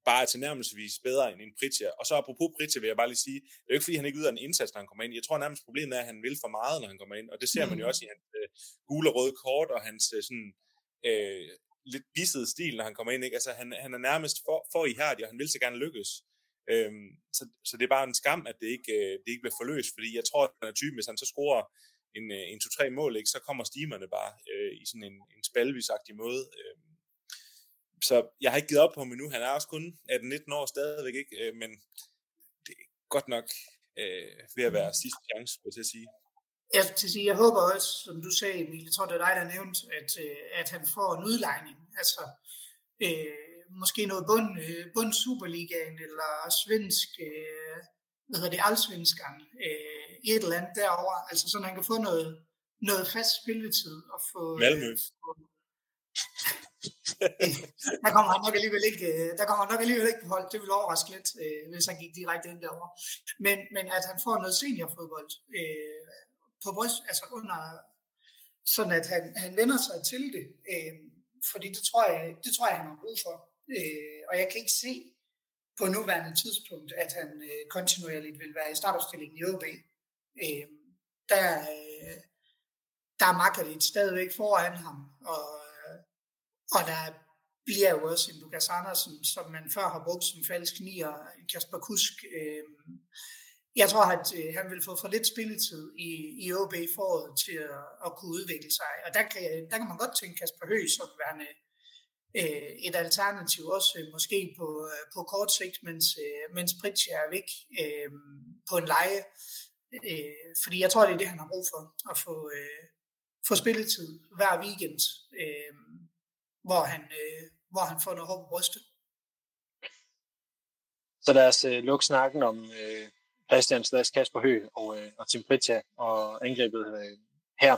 bare er tilnærmelsesvis bedre end en Pritja. Og så apropos Pritja vil jeg bare lige sige, det er jo ikke fordi, han ikke yder en indsats, når han kommer ind. Jeg tror nærmest problemet er, at han vil for meget, når han kommer ind. Og det ser man jo mm. også i hans øh, gule og røde kort og hans øh, sådan, øh, lidt bissede stil, når han kommer ind. Ikke? Altså, han, han er nærmest for, for ihærdig, og han vil så gerne lykkes. Øhm, så, så det er bare en skam, at det ikke, øh, det ikke bliver forløst, fordi jeg tror, at han er typen, hvis han så scorer en, øh, en to-tre mål, ikke, så kommer stimerne bare øh, i sådan en, en spalvisagtig måde. Øh, så jeg har ikke givet op på ham endnu. Han er også kun 18-19 år stadigvæk, ikke? Øh, men det er godt nok øh, ved at være sidste chance, vil jeg sige. Jeg, til sige, jeg håber også, som du sagde, Emil, jeg tror, det er dig, der nævnte, at, øh, at han får en udlejning. Altså, øh, måske noget bund, øh, bund Superligaen, eller svensk, øh, hvad hedder det, allsvenskan, øh, et eller andet derovre. Altså, så han kan få noget, noget fast spilletid. Og få, Malmø. Øh, få, der kommer han nok alligevel ikke, øh, der kommer han nok alligevel ikke på hold. Det vil overraske lidt, øh, hvis han gik direkte ind derover. Men, men at han får noget seniorfodbold øh, på bryst, altså under, sådan at han, han vender sig til det. Øh, fordi det tror, jeg, det tror jeg, han har brug for. Øh, og jeg kan ikke se på nuværende tidspunkt, at han øh, kontinuerligt vil være i startopstillingen i OB. Øh, der, øh, der er Margaret stadigvæk foran ham, og og der bliver jo også en Lukas Andersen, som man før har brugt som falsk nier, Kasper Kusk. Øh, jeg tror, at øh, han vil få for lidt spilletid i, i OB foråret til at, at kunne udvikle sig. Og der kan, der kan man godt tænke Kasper Høgh som værende øh, et alternativ også øh, måske på, øh, på kort sigt, mens, øh, mens Pritja er væk øh, på en leje. Øh, fordi jeg tror, det er det, han har brug for, at få, øh, få spilletid hver weekend, øh, hvor, han, øh, hvor han får noget håb på brystet. Så lad os øh, lukke snakken om øh, Christian Slags Kasper Høgh og, øh, og Tim Pritja og angrebet øh, her.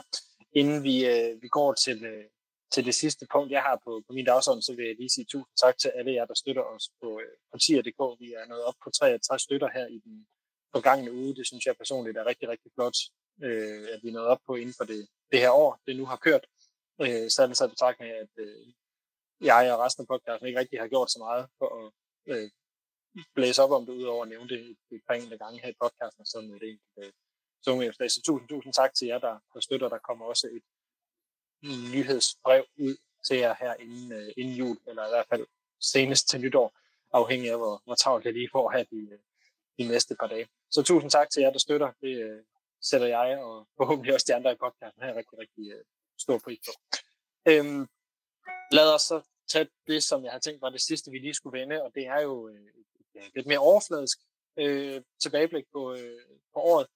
Inden vi, øh, vi går til, øh, til det sidste punkt, jeg har på, på min dagsorden, så vil jeg lige sige tusind tak til alle jer, der støtter os på, øh, partier.dk. Vi er nået op på 63 støtter her i den forgangne uge. Det synes jeg personligt er rigtig, rigtig flot, øh, at vi er nået op på inden for det, det her år, det nu har kørt. Øh, sådan så betragtning af, at øh, jeg og resten af podcasten ikke rigtig har gjort så meget for at øh, blæse op om det, udover at nævne det et, par enkelte gange her i podcasten, som et enkelt øh, sungeefslag. Så altså, tusind, tusind tak til jer, der, der støtter. Der kommer også et nyhedsbrev ud til jer her inden, øh, inden jul, eller i hvert fald senest til nytår, afhængig af, hvor, hvor travlt jeg lige får her de, øh, de næste par dage. Så tusind tak til jer, der støtter. Det øh, sætter jeg og forhåbentlig også de andre i podcasten her rigtig, rigtig øh, stor pris på. Øhm, lad os så tage det, som jeg har tænkt var det sidste, vi lige skulle vende, og det er jo øh, et lidt mere overfladisk øh, tilbageblik på, øh, på året.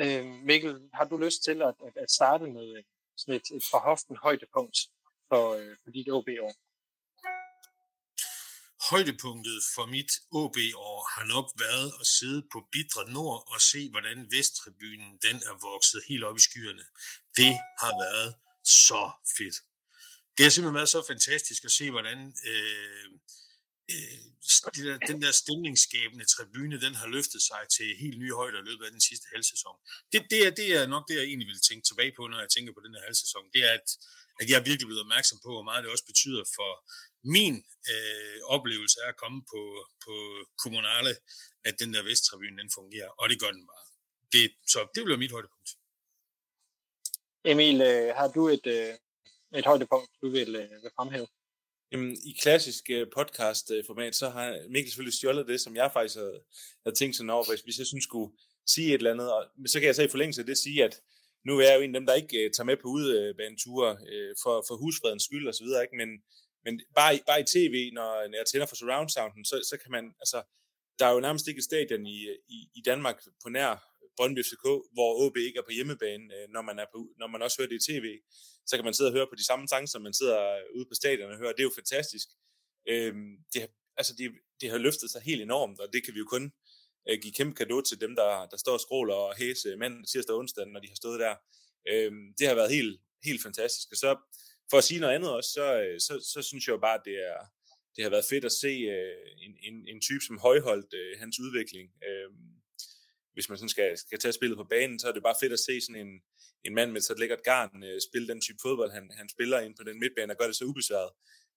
Øh, Mikkel, har du lyst til at, at, at starte med øh, sådan et, et forhoften højdepunkt for, øh, for dit OB-år? Højdepunktet for mit OB-år har nok været at sidde på Bidre Nord og se, hvordan Vesttribunen den er vokset helt op i skyerne. Det har været så fedt. Det har simpelthen været så fantastisk at se, hvordan øh, øh, den der stemningsskabende tribune, den har løftet sig til helt nye højder i løbet af den sidste halvsæson. Det, det, er, det er nok det, jeg egentlig vil tænke tilbage på, når jeg tænker på den her halvsæson. Det er, at, at jeg er virkelig blevet opmærksom på, hvor meget det også betyder for min øh, oplevelse af at komme på, på kommunale, at den der vesttribune, den fungerer, og det gør den bare. Det, så det bliver mit højdepunkt. Emil, øh, har du et, øh, et højdepunkt, du vil, øh, vil fremhæve? Jamen, i klassisk uh, podcast-format, så har Mikkel selvfølgelig stjålet det, som jeg faktisk havde, havde tænkt sådan over, hvis jeg synes skulle sige et eller andet. Og, så kan jeg så i forlængelse af det sige, at nu er jeg jo en af dem, der ikke uh, tager med på udebaneture uh, for, for husfredens skyld og så videre, ikke? Men, men bare, i, bare i tv, når, når jeg tænder for surround sounden, så, så kan man, altså, der er jo nærmest ikke et stadion i, i, i Danmark på nær Brøndby FCK, hvor OB ikke er på hjemmebane, øh, når man, er på, når man også hører det i tv så kan man sidde og høre på de samme sange, som man sidder øh, ude på stadion og hører. Det er jo fantastisk. Øhm, det, altså det, det har løftet sig helt enormt, og det kan vi jo kun øh, give kæmpe kado til dem, der, der står og skråler og hæse mænd tirsdag og onsdag, når de har stået der. Øhm, det har været helt, helt fantastisk. Og så for at sige noget andet også, så, øh, så, så synes jeg jo bare, at det, er, det har været fedt at se øh, en, en, en type som Højholdt, øh, hans udvikling. Øh, hvis man sådan skal, skal tage spillet på banen, så er det bare fedt at se sådan en, en mand med så lækkert garn øh, spille den type fodbold, han, han spiller ind på den midtbane og gør det så ubesværet.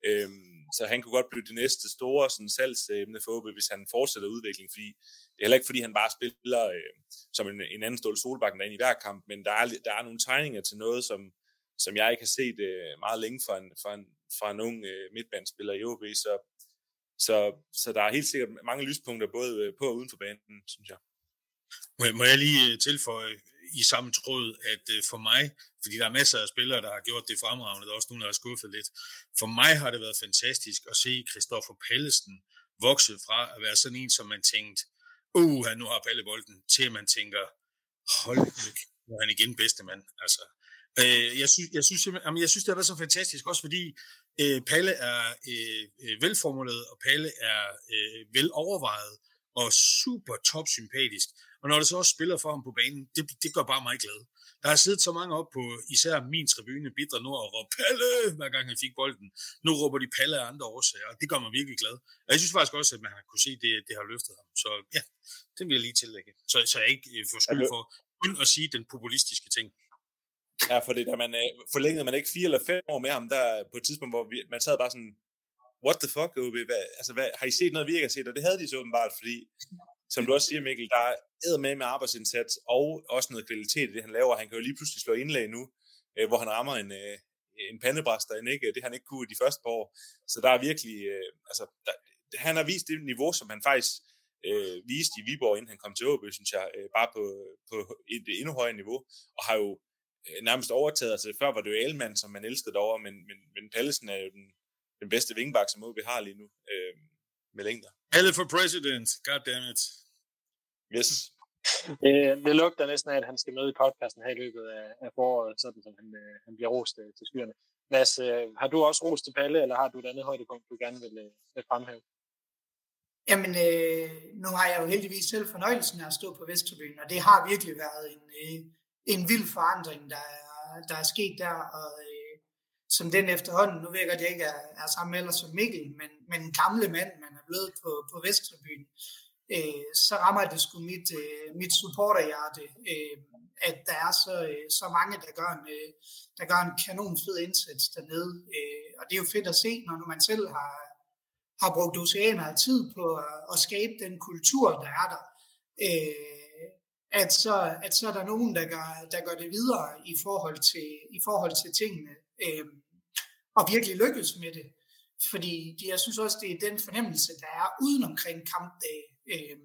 Øhm, så han kunne godt blive det næste store sådan, salgsemne for OB, hvis han fortsætter udviklingen, fordi det er heller ikke, fordi han bare spiller øh, som en, en anden stål solbakken derinde i hver kamp, men der er, der er nogle tegninger til noget, som, som jeg ikke har set øh, meget længe fra en, fra en, fra en ung øh, midtbanespiller i OB, så, så, så der er helt sikkert mange lyspunkter både øh, på og uden for banen, synes jeg. Må jeg, må jeg lige øh, tilføje i samme tråd, at øh, for mig, fordi der er masser af spillere, der har gjort det fremragende, der er også nogen, der har skuffet lidt. For mig har det været fantastisk at se Christoffer Pallesen vokse fra at være sådan en, som man tænkte, uh, nu har Palle bolden, til man tænker, hold nu er han igen bedste mand. Altså, øh, jeg, synes, jeg, synes, jamen, jeg synes, det har været så fantastisk, også fordi øh, Palle er øh, øh velformuleret, og Palle er øh, velovervejet, og super top sympatisk. Og når det så også spiller for ham på banen, det, det gør bare mig glad. Der har siddet så mange op på især min tribune, Bidre Nord, og råbt Palle, hver gang han fik bolden. Nu råber de Palle af andre årsager, og det gør mig virkelig glad. Og jeg synes faktisk også, at man har kunne se, at det, det har løftet ham. Så ja, det vil jeg lige tillægge. Så, så jeg ikke øh, får skyld for kun at sige den populistiske ting. Ja, for det, da man øh, forlængede man ikke fire eller fem år med ham, der øh, på et tidspunkt, hvor vi, man sad bare sådan, what the fuck, OB? Hvad, altså, hvad, har I set noget, vi ikke har set? Og det havde de så åbenbart, fordi som du også siger, Mikkel, der er med med arbejdsindsats og også noget kvalitet i det, han laver. Han kan jo lige pludselig slå indlæg nu, øh, hvor han rammer en, øh, en pandebræst derinde, ikke? Øh, det han ikke kunne de første par år. Så der er virkelig, øh, altså, der, han har vist det niveau, som han faktisk øh, viste i Viborg, inden han kom til Åbø, synes jeg, øh, bare på, på et endnu højere niveau, og har jo nærmest overtaget, altså før var det jo Elman, som man elskede derovre, men, men, men Pallesen er jo den, den bedste vingbak, som OB har lige nu øh, med længder. Alle for president, goddammit. Yes. Øh, det lugter næsten af, at han skal med i podcasten her i løbet af, af foråret, sådan som han, øh, han bliver rost øh, til skyerne. Mads, øh, har du også rost til Palle, eller har du et andet højdepunkt, du gerne vil, øh, vil fremhæve? Jamen, øh, nu har jeg jo heldigvis selv fornøjelsen af at stå på Vesterbyen, og det har virkelig været en, øh, en vild forandring, der er, der er sket der, og øh, som den efterhånden, nu virker jeg ikke er, er samme alder som Mikkel, men, men en gamle mand, man er blevet på, på Vestrebyen, øh, så rammer det sgu mit, øh, mit supporterhjerte, øh, at der er så, øh, så mange, der gør, en, øh, der gør en kanon fed indsats dernede. Øh, og det er jo fedt at se, når man selv har, har brugt oceaner af tid på at, at skabe den kultur, der er der. Øh, at, så, at så er der nogen, der gør, der gør det videre i forhold til, i forhold til tingene, øh, og virkelig lykkes med det. Fordi jeg synes også, det er den fornemmelse, der er uden omkring kampdag. Øh,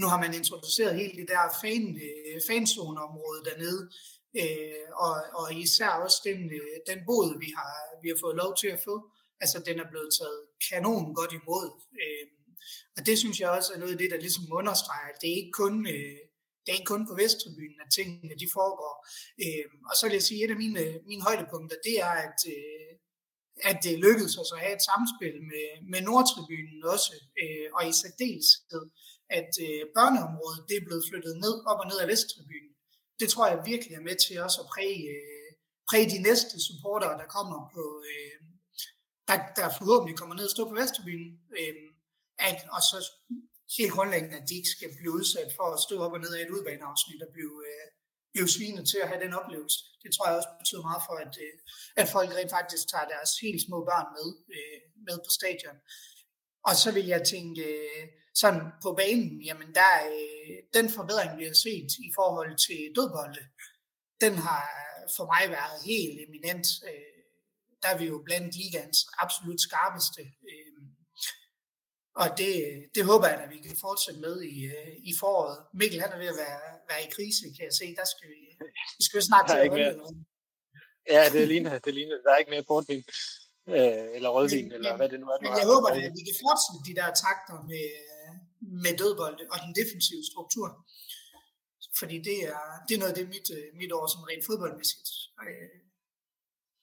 nu har man introduceret hele det der fan, øh, fanzoneområde dernede, øh, og, og især også den, øh, den bod, vi har, vi har fået lov til at få. Altså, den er blevet taget kanon godt imod. Øh, og det synes jeg også er noget af det, der ligesom understreger, at det er ikke kun, øh, det er ikke kun på Vesttribunen, at tingene de foregår. Øh, og så vil jeg sige, at et af mine, mine højdepunkter, det er, at, øh, at det lykkedes os at have et samspil med, med Nordtribunen også, øh, og i særdeleshed, at øh, børneområdet det er blevet flyttet ned, op og ned af Vesttribunen. Det tror jeg virkelig er med til også at præge, øh, præge de næste supportere, der kommer på, øh, der, der forhåbentlig kommer ned og står på Vesttribunen. Øh, at, og så helt grundlæggende, at de ikke skal blive udsat for at stå op og ned af et udbaneafsnit og blive, øh, blive svinet til at have den oplevelse. Det tror jeg også betyder meget for, at, øh, at folk rent faktisk tager deres helt små børn med, øh, med på stadion. Og så vil jeg tænke, øh, sådan på banen, jamen der øh, den forbedring, vi har set i forhold til dødbolde, den har for mig været helt eminent. Øh, der er vi jo blandt ligans absolut skarpeste. Øh, og det, det håber jeg, at vi kan fortsætte med i, øh, i foråret. Mikkel han er ved at være, være i krise, kan jeg se. Der skal vi, vi skal jo snart til at mere. Ja, det ligner, det ligner. Der er ikke mere portvin øh, eller rødvin, men, eller hvad det nu er. Men jeg håber, at vi kan fortsætte de der takter med, med dødbold og den defensive struktur. Fordi det er, det er noget af det, mit, øh, mit år som rent fodboldmæssigt øh,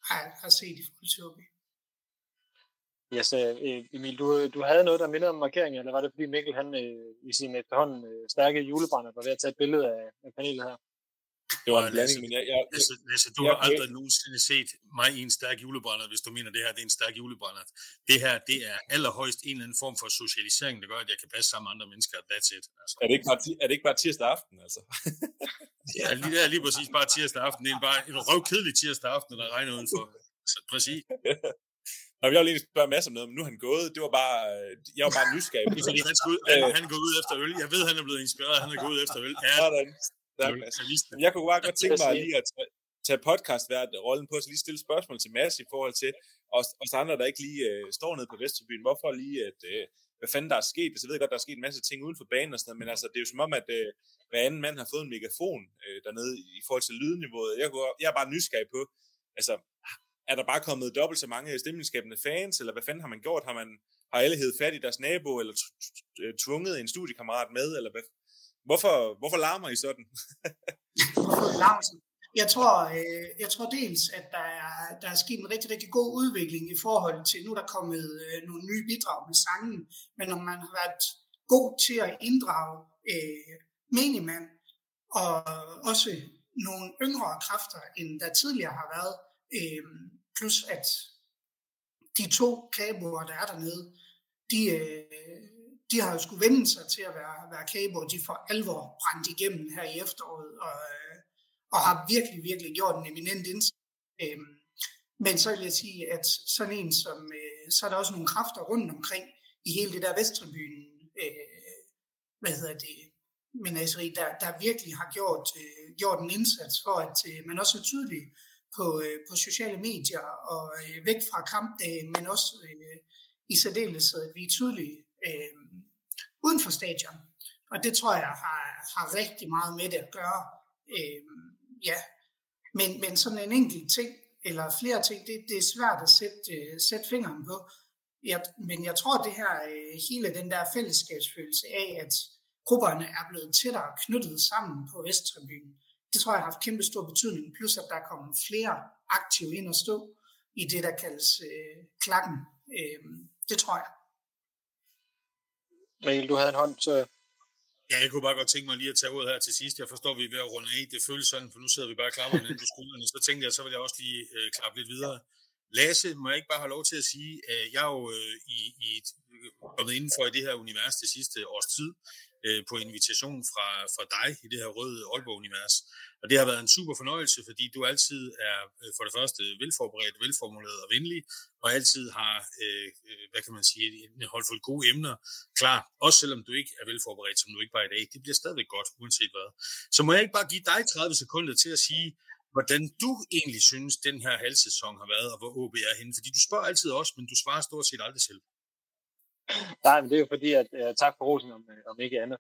har, har set i forhold til. Yes, øh, Emil, du, du havde noget, der mindede om markeringen, eller var det fordi Mikkel han øh, i sin efterhånden øh, stærke julebrænder var ved at tage et billede af, af panelet her? Det var en blanding, men jeg... jeg, Lasse, Lasse, du jeg, har aldrig nogensinde set mig i en stærk julebrænder, hvis du mener, det her det er en stærk julebrænder. Det her, det er allerhøjst en eller anden form for socialisering, der gør, at jeg kan passe sammen med andre mennesker. That's it. Altså. Er, det ikke bare, er det ikke bare tirsdag aften, altså? ja, lige, det er lige præcis bare tirsdag aften. Det er bare en røvkedelig tirsdag aften, når der regner udenfor. Så, præcis. Nå, jeg vil lige spørge masser om noget, men nu er han gået. Det var bare, jeg var bare nysgerrig. Fordi han, skulle han, han går ud efter øl. Jeg ved, han er blevet inspireret. Han er gået ud efter øl. Ja, Sådan. Men jeg kunne bare godt tænke mig lige at tage, tage podcastvært rollen på, så lige stille spørgsmål til Mads i forhold til os, os andre, der ikke lige øh, står nede på Vesterbyen. Hvorfor lige, at, øh, hvad fanden der er sket? Altså, jeg ved godt, der er sket en masse ting uden for banen og sådan noget, men altså, det er jo som om, at øh, hver anden mand har fået en megafon øh, dernede i forhold til lydniveauet. Jeg, kunne, jeg er bare nysgerrig på, altså, er der bare kommet dobbelt så mange stemningsskabende fans, eller hvad fanden har man gjort? Har man har alle hed fat i deres nabo, eller øh, tvunget en studiekammerat med, eller hvad, Hvorfor, hvorfor larmer I sådan? jeg tror, øh, jeg tror dels, at der er, der er sket en rigtig, rigtig god udvikling i forhold til, nu er der kommet øh, nogle nye bidrag med sangen, men når man har været god til at inddrage øh, menigmand og også nogle yngre kræfter, end der tidligere har været, øh, plus at de to kaboer, der er dernede, de, øh, de har jo skulle vende sig til at være, være kæber, de får alvor brændt igennem her i efteråret, og, øh, og har virkelig, virkelig gjort en eminent indsats. Øhm, men så vil jeg sige, at sådan en som, øh, så er der også nogle kræfter rundt omkring i hele det der Vesttribyen, øh, hvad hedder det, menageri, der, der virkelig har gjort, øh, gjort en indsats for, at øh, man også er tydelig på, øh, på sociale medier og øh, væk fra kampdagen, øh, men også øh, i særdeleshed, at vi er tydelige øh, uden for stadion. Og det tror jeg har, har rigtig meget med det at gøre. Øh, ja. men, men sådan en enkelt ting, eller flere ting. Det, det er svært at sætte, øh, sætte fingeren på. Jeg, men jeg tror, det her, øh, hele den der fællesskabsfølelse af, at grupperne er blevet tættere knyttet sammen på Vesttribunen, det tror jeg har haft kæmpe stor betydning. Plus at der er kommet flere aktive ind og stå i det, der kaldes uh, klakken. Uh, det tror jeg. Mikkel, du havde en hånd, så Ja, jeg kunne bare godt tænke mig lige at tage ud her til sidst. Jeg forstår, at vi er ved at runde af. Det føles sådan, for nu sidder vi bare og klapper hinanden på skuldrene. Så tænkte jeg, så vil jeg også lige øh, klappe lidt videre. Lasse, må jeg ikke bare have lov til at sige, at jeg er jo øh, i, i, kommet indenfor i det her univers det sidste års tid øh, på invitation fra, fra dig i det her røde Aalborg-univers. Og det har været en super fornøjelse, fordi du altid er øh, for det første velforberedt, velformuleret og venlig, og altid har, øh, øh hvad kan man sige, en holdfuld gode emner klar, også selvom du ikke er velforberedt, som du ikke var i dag. Det bliver stadigvæk godt, uanset hvad. Så må jeg ikke bare give dig 30 sekunder til at sige, hvordan du egentlig synes, den her halvsæson har været, og hvor OB er henne. Fordi du spørger altid også, men du svarer stort set aldrig selv. Nej, men det er jo fordi, at uh, tak for rosen om, øh, om ikke andet.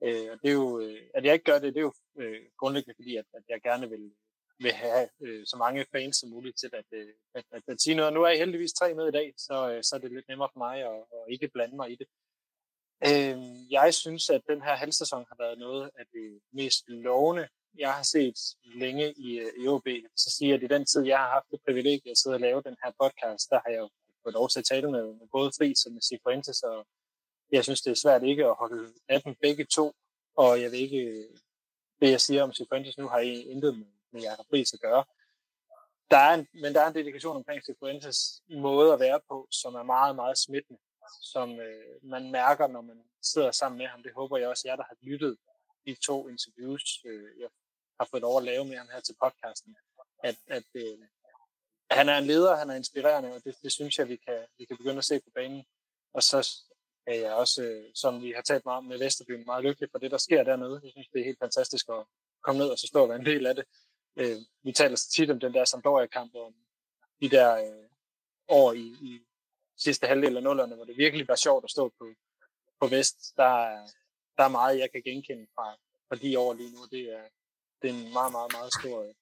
Uh, det er jo, uh, at jeg ikke gør det, det er jo uh, grundlæggende fordi, at, at jeg gerne vil, vil have uh, så mange fans som muligt til at, uh, at, at, at sige noget. Nu er jeg heldigvis tre med i dag, så, uh, så er det lidt nemmere for mig at, at ikke blande mig i det. Uh, jeg synes, at den her halvsæson har været noget af det mest lovende, jeg har set længe i, i OB. Så siger jeg, at i den tid, jeg har haft det privilegie at sidde og lave den her podcast, der har jeg jo fået lov til at tale med, med både Friis og med Sifuentes, og jeg synes, det er svært ikke at holde af dem begge to, og jeg vil ikke, det jeg siger om Sifuentes nu, har I intet med, med Jacob Friis at gøre. Der er en, men der er en dedikation omkring Sifuentes måde at være på, som er meget, meget smittende, som øh, man mærker, når man sidder sammen med ham. Det håber jeg også, jer, der har lyttet de to interviews, øh, jeg har fået lov at lave med ham her til podcasten, at, at øh, han er en leder, han er inspirerende, og det, det synes jeg, vi kan, vi kan begynde at se på banen. Og så er jeg også, øh, som vi har talt meget om med Vesterbyen, meget lykkelig for det, der sker dernede. Jeg synes, det er helt fantastisk at komme ned og så stå og være en del af det. Øh, vi taler så tit om den der Sampdoria-kamp, om de der øh, år i, i sidste halvdel af nullerne, hvor det virkelig var sjovt at stå på, på Vest. Der, der er meget, jeg kan genkende fra, fra de år lige nu. Det er, det er en meget, meget, meget stor,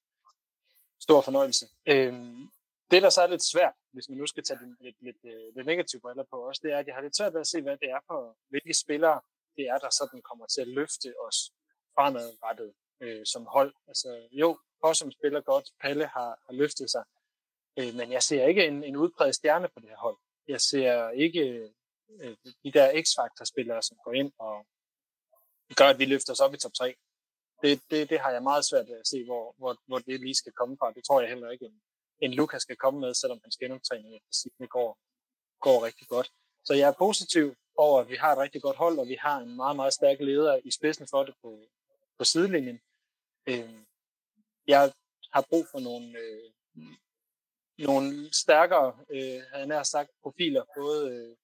stor fornøjelse. Øhm, det, der så er lidt svært, hvis man nu skal tage den lidt, lidt, øh, lidt negative briller på også, det er, at jeg har lidt svært ved at se, hvad det er for, hvilke spillere det er, der sådan kommer til at løfte os fremadrettet øh, som hold. Altså jo, som spiller godt, Palle har, har løftet sig, øh, men jeg ser ikke en, en udpræget stjerne på det her hold. Jeg ser ikke øh, øh de der X-Factor-spillere, som går ind og gør, at vi løfter os op i top 3. Det, det, det har jeg meget svært ved at se, hvor, hvor, hvor det lige skal komme fra. Det tror jeg heller ikke, en, end Lukas skal komme med, selvom hans genoptræning efter sigende går, går rigtig godt. Så jeg er positiv over, at vi har et rigtig godt hold, og vi har en meget, meget stærk leder i spidsen for det på, på sidelinjen. Øh, jeg har brug for nogle, øh, nogle stærkere, øh, havde jeg sagt, profiler, både øh,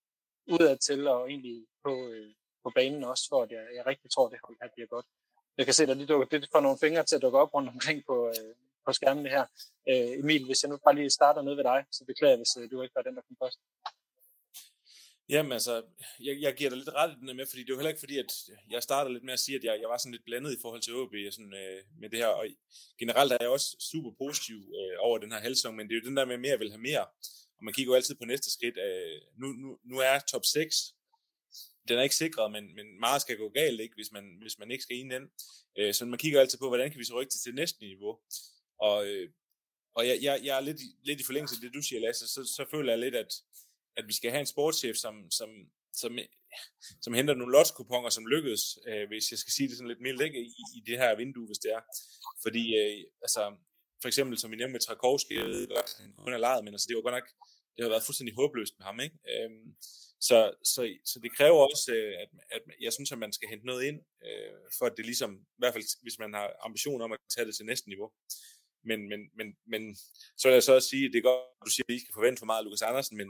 udad til og egentlig på, øh, på banen også, for at jeg, jeg rigtig tror, at det hold her bliver godt. Jeg kan se, at de dukker, det får nogle fingre til at dukke op rundt omkring på, øh, på skærmen her. Øh, Emil, hvis jeg nu bare lige starter ned ved dig, så beklager jeg, hvis øh, du ikke var den, der kom først. Jamen altså, jeg, jeg giver dig lidt ret i den med, fordi det er jo heller ikke fordi, at jeg starter lidt med at sige, at jeg, jeg var sådan lidt blandet i forhold til OB sådan, øh, med det her, og generelt er jeg også super positiv øh, over den her halvsæson, men det er jo den der med, at mere vil have mere, og man kigger jo altid på næste skridt. Øh, nu, nu, nu er top 6 den er ikke sikret, men, men meget skal gå galt, ikke, hvis, man, hvis man ikke skal ind den. Øh, så man kigger altid på, hvordan kan vi så rykke til, til næste niveau. Og, øh, og jeg, jeg, jeg er lidt, lidt i forlængelse af det, du siger, Lasse, så, så føler jeg lidt, at, at vi skal have en sportschef, som, som, som, som henter nogle lotskuponger, som lykkedes, øh, hvis jeg skal sige det sådan lidt mildt, ikke, i, i det her vindue, hvis det er. Fordi, øh, altså, for eksempel, som vi nævnte med Trakowski, jeg ved godt, han kun er lejet, men altså, det var godt nok, det har været fuldstændig håbløst med ham, ikke? Øhm, så, så, så det kræver også, øh, at, at jeg synes, at man skal hente noget ind, øh, for at det ligesom, i hvert fald hvis man har ambition om at tage det til næste niveau. Men, men, men, men så vil jeg så også sige, at det er godt, at du siger, at vi ikke skal forvente for meget af Lukas Andersen, men,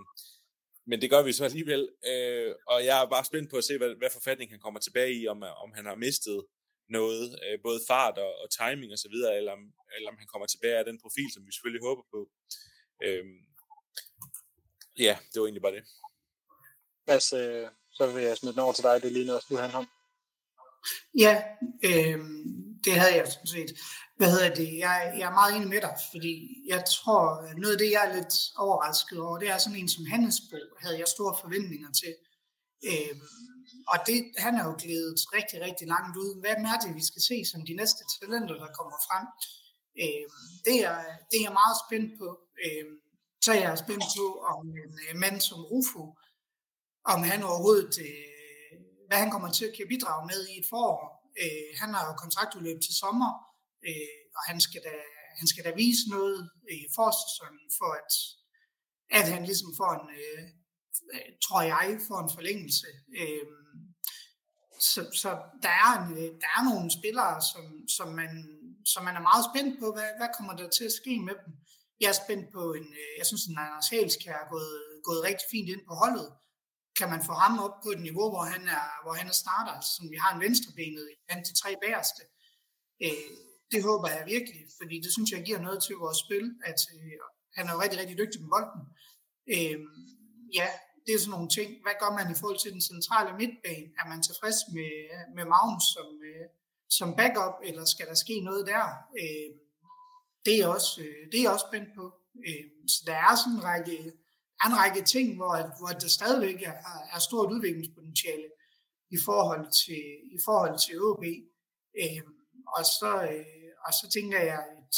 men det gør vi så alligevel. Øh, og jeg er bare spændt på at se, hvad, hvad forfatning han kommer tilbage i, om, om han har mistet noget, øh, både fart og, og timing og så videre, eller om, eller om han kommer tilbage af den profil, som vi selvfølgelig håber på. Øh, ja, det var egentlig bare det. Mads, øh, så vil jeg smide den over til dig. Det ligner også du handler om. Ja, øh, det havde jeg sådan set. Hvad hedder det? Jeg, jeg er meget enig med dig, fordi jeg tror, noget af det, jeg er lidt overrasket over, det er sådan en som Hannesbo, havde jeg store forventninger til. Øh, og det, han er jo glædet rigtig, rigtig langt ud. Hvad er det, vi skal se som de næste talenter, der kommer frem? Øh, det, er, det er jeg meget spændt på. Øh, så er jeg spændt på, om en øh, mand som Rufo, om han overhovedet, øh, hvad han kommer til at kan bidrage med i et forår. Øh, han har jo kontraktudløb til sommer, øh, og han skal, da, han skal da vise noget i forsæsonen, for at, at han ligesom får en, øh, tror jeg, får en forlængelse. Øh, så, så der, er, en, der er nogle spillere, som, som, man, som man er meget spændt på. Hvad, hvad kommer der til at ske med dem? Jeg er spændt på en, øh, jeg synes, at Anders Halskær er gået, gået rigtig fint ind på holdet. Kan man få ham op på et niveau, hvor han er, hvor han er starter, som vi har en venstrebenet blandt de tre bagerste? Øh, det håber jeg virkelig, fordi det synes jeg giver noget til vores spil, at øh, han er jo rigtig, rigtig dygtig med bolden. Øh, ja, det er sådan nogle ting. Hvad gør man i forhold til den centrale midtbane? Er man tilfreds med, med Magnus som, øh, som backup, eller skal der ske noget der? Øh, det, er også, øh, det er jeg også spændt på. Øh, så der er sådan en række, en række ting, hvor, hvor der stadigvæk er, er stort udviklingspotentiale i forhold til, i forhold til OB. Øh, og, så, øh, og så tænker jeg, at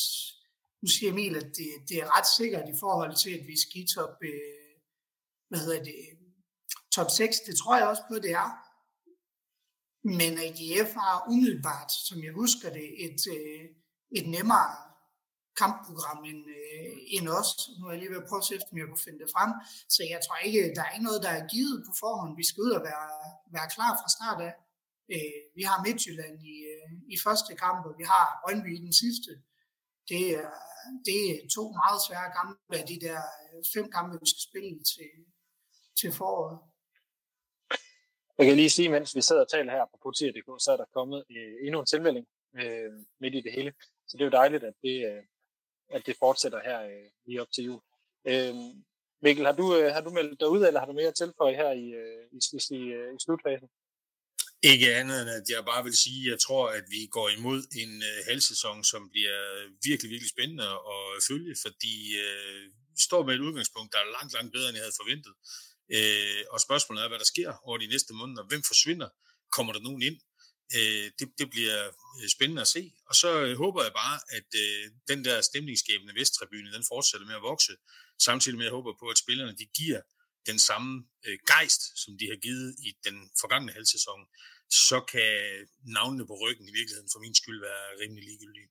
nu siger Emil, at det, det er ret sikkert i forhold til, at vi skal i top, øh, hvad hedder det, top 6. Det tror jeg også på, det er. Men AGF har umiddelbart, som jeg husker det, et, øh, et nemmere kampprogram end, øh, end os. Nu er jeg lige ved at prøve at se, om jeg kunne finde det frem. Så jeg tror ikke, der er ikke noget, der er givet på forhånd. Vi skal ud og være, være klar fra start af. Øh, vi har Midtjylland i, øh, i første kamp, og vi har Brøndby i den sidste. Det er, det er to meget svære kampe af de der øh, fem kampe, vi skal spille til, til foråret. Jeg kan lige sige, mens vi sidder og taler her på politiet.dk, så er der kommet øh, endnu en tilmelding øh, midt i det hele. Så det er jo dejligt, at det, øh, at det fortsætter her øh, lige op til jul. Øh, Mikkel, har du, øh, har du meldt dig ud, eller har du mere at tilføje her i, øh, i, i, i slutfasen? Ikke andet end, at jeg bare vil sige, at jeg tror, at vi går imod en øh, halvsæson, som bliver virkelig, virkelig spændende at følge, fordi øh, vi står med et udgangspunkt, der er langt, langt bedre, end jeg havde forventet. Øh, og spørgsmålet er, hvad der sker over de næste måneder. Hvem forsvinder? Kommer der nogen ind? Uh, det, det bliver øh, spændende at se. Og så øh, håber jeg bare, at uh, den der stemningsskabende Vesttribune, den fortsætter med at vokse. Samtidig med, at jeg håber på, at spillerne de giver den samme øh, gejst, som de har givet i den forgangne halvsæson, så kan navnene på ryggen i virkeligheden for min skyld være rimelig ligegyldige.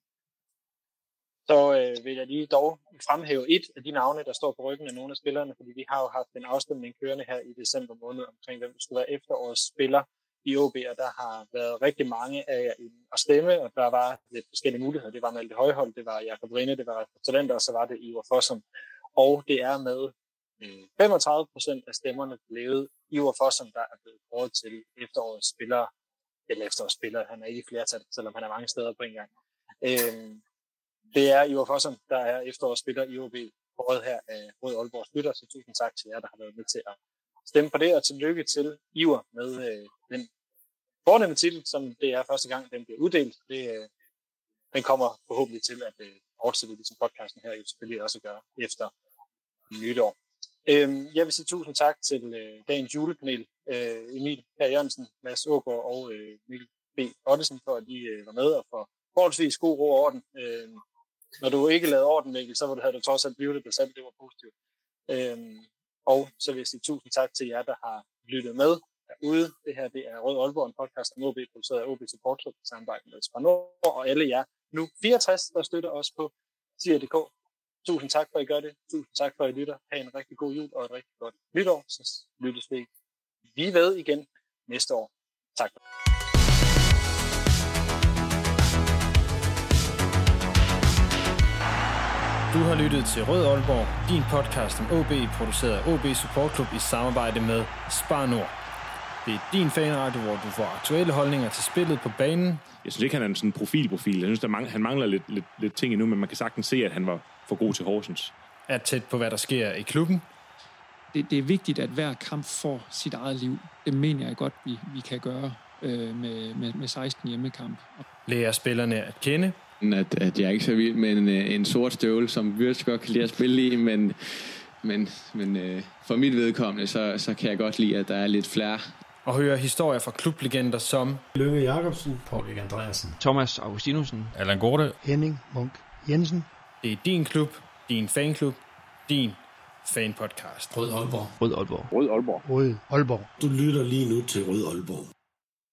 Så øh, vil jeg lige dog fremhæve et af de navne, der står på ryggen af nogle af spillerne, fordi vi har jo haft en afstemning kørende her i december måned omkring, hvem der skulle være efterårets spiller i OB, og der har været rigtig mange af jer at stemme, og der var lidt forskellige muligheder. Det var Malte Højhold, det var Jakob Rinde, det var Talenter, og så var det Ivar Fossum. Og det er med øh, 35 procent af stemmerne blev Ivar Fossum, der er blevet kåret til efterårets spiller, eller efterårets spiller, han er ikke i flertal, selvom han er mange steder på en gang. Øhm, det er Ivar Fossum, der er efterårets spiller i OB, kåret her af Rød Aalborgs lytter, så tusind tak til jer, der har været med til at stemme på det, og tillykke til Iver med øh, den fornemme titel, som det er første gang, den bliver uddelt. Det, øh, den kommer forhåbentlig til at øh, fortsætte, ligesom podcasten her jo selvfølgelig også gør efter nytår. Øhm, jeg vil sige tusind tak til øh, dagens julepanel, øh, Emil Per Jørgensen, Mads Ågaard og øh, Mikkel B. Ottesen, for at de øh, var med og for forholdsvis god ro og orden. Øh, når du ikke lavede orden, Mikkel, så havde du trods alt blivet det selv Det var positivt. Øh, og så vil jeg sige tusind tak til jer, der har lyttet med derude. Det her det er Rød Aalborg, en podcast om OB, produceret af OB Support Club i samarbejde med Spar Nord, og alle jer nu 64, der støtter os på tier.dk. Tusind tak for, at I gør det. Tusind tak for, at I lytter. Ha' en rigtig god jul og et rigtig godt nytår. Så lyttes vi vi ved igen næste år. Tak. Du har lyttet til Rød Aalborg, din podcast om OB, produceret af OB Support Club i samarbejde med Spar Nord. Det er din fanradio, hvor du får aktuelle holdninger til spillet på banen. Jeg synes ikke, han er en sådan profilprofil. Jeg synes, der mangler, han mangler lidt, lidt, lidt ting endnu, men man kan sagtens se, at han var for god til Horsens. Er tæt på, hvad der sker i klubben. Det, det er vigtigt, at hver kamp får sit eget liv. Det mener jeg godt, vi, vi kan gøre. øh, med, med, med 16 hjemmekamp. Lærer spillerne at kende. At, at jeg er ikke så vild med en, øh, en sort støvle, som Wirtz godt kan lide at spille i, men, men, men øh, for mit vedkommende, så, så kan jeg godt lide, at der er lidt flere. Og høre historier fra klublegender som Lønge Jacobsen. Paul Andreasen. Thomas Augustinusen. Allan Gorte. Henning Munk Jensen. Det er din klub, din fanklub, din fanpodcast. Rød Aalborg. Rød Aalborg. Rød Aalborg. Rød Aalborg. Du lytter lige nu til Rød Aalborg.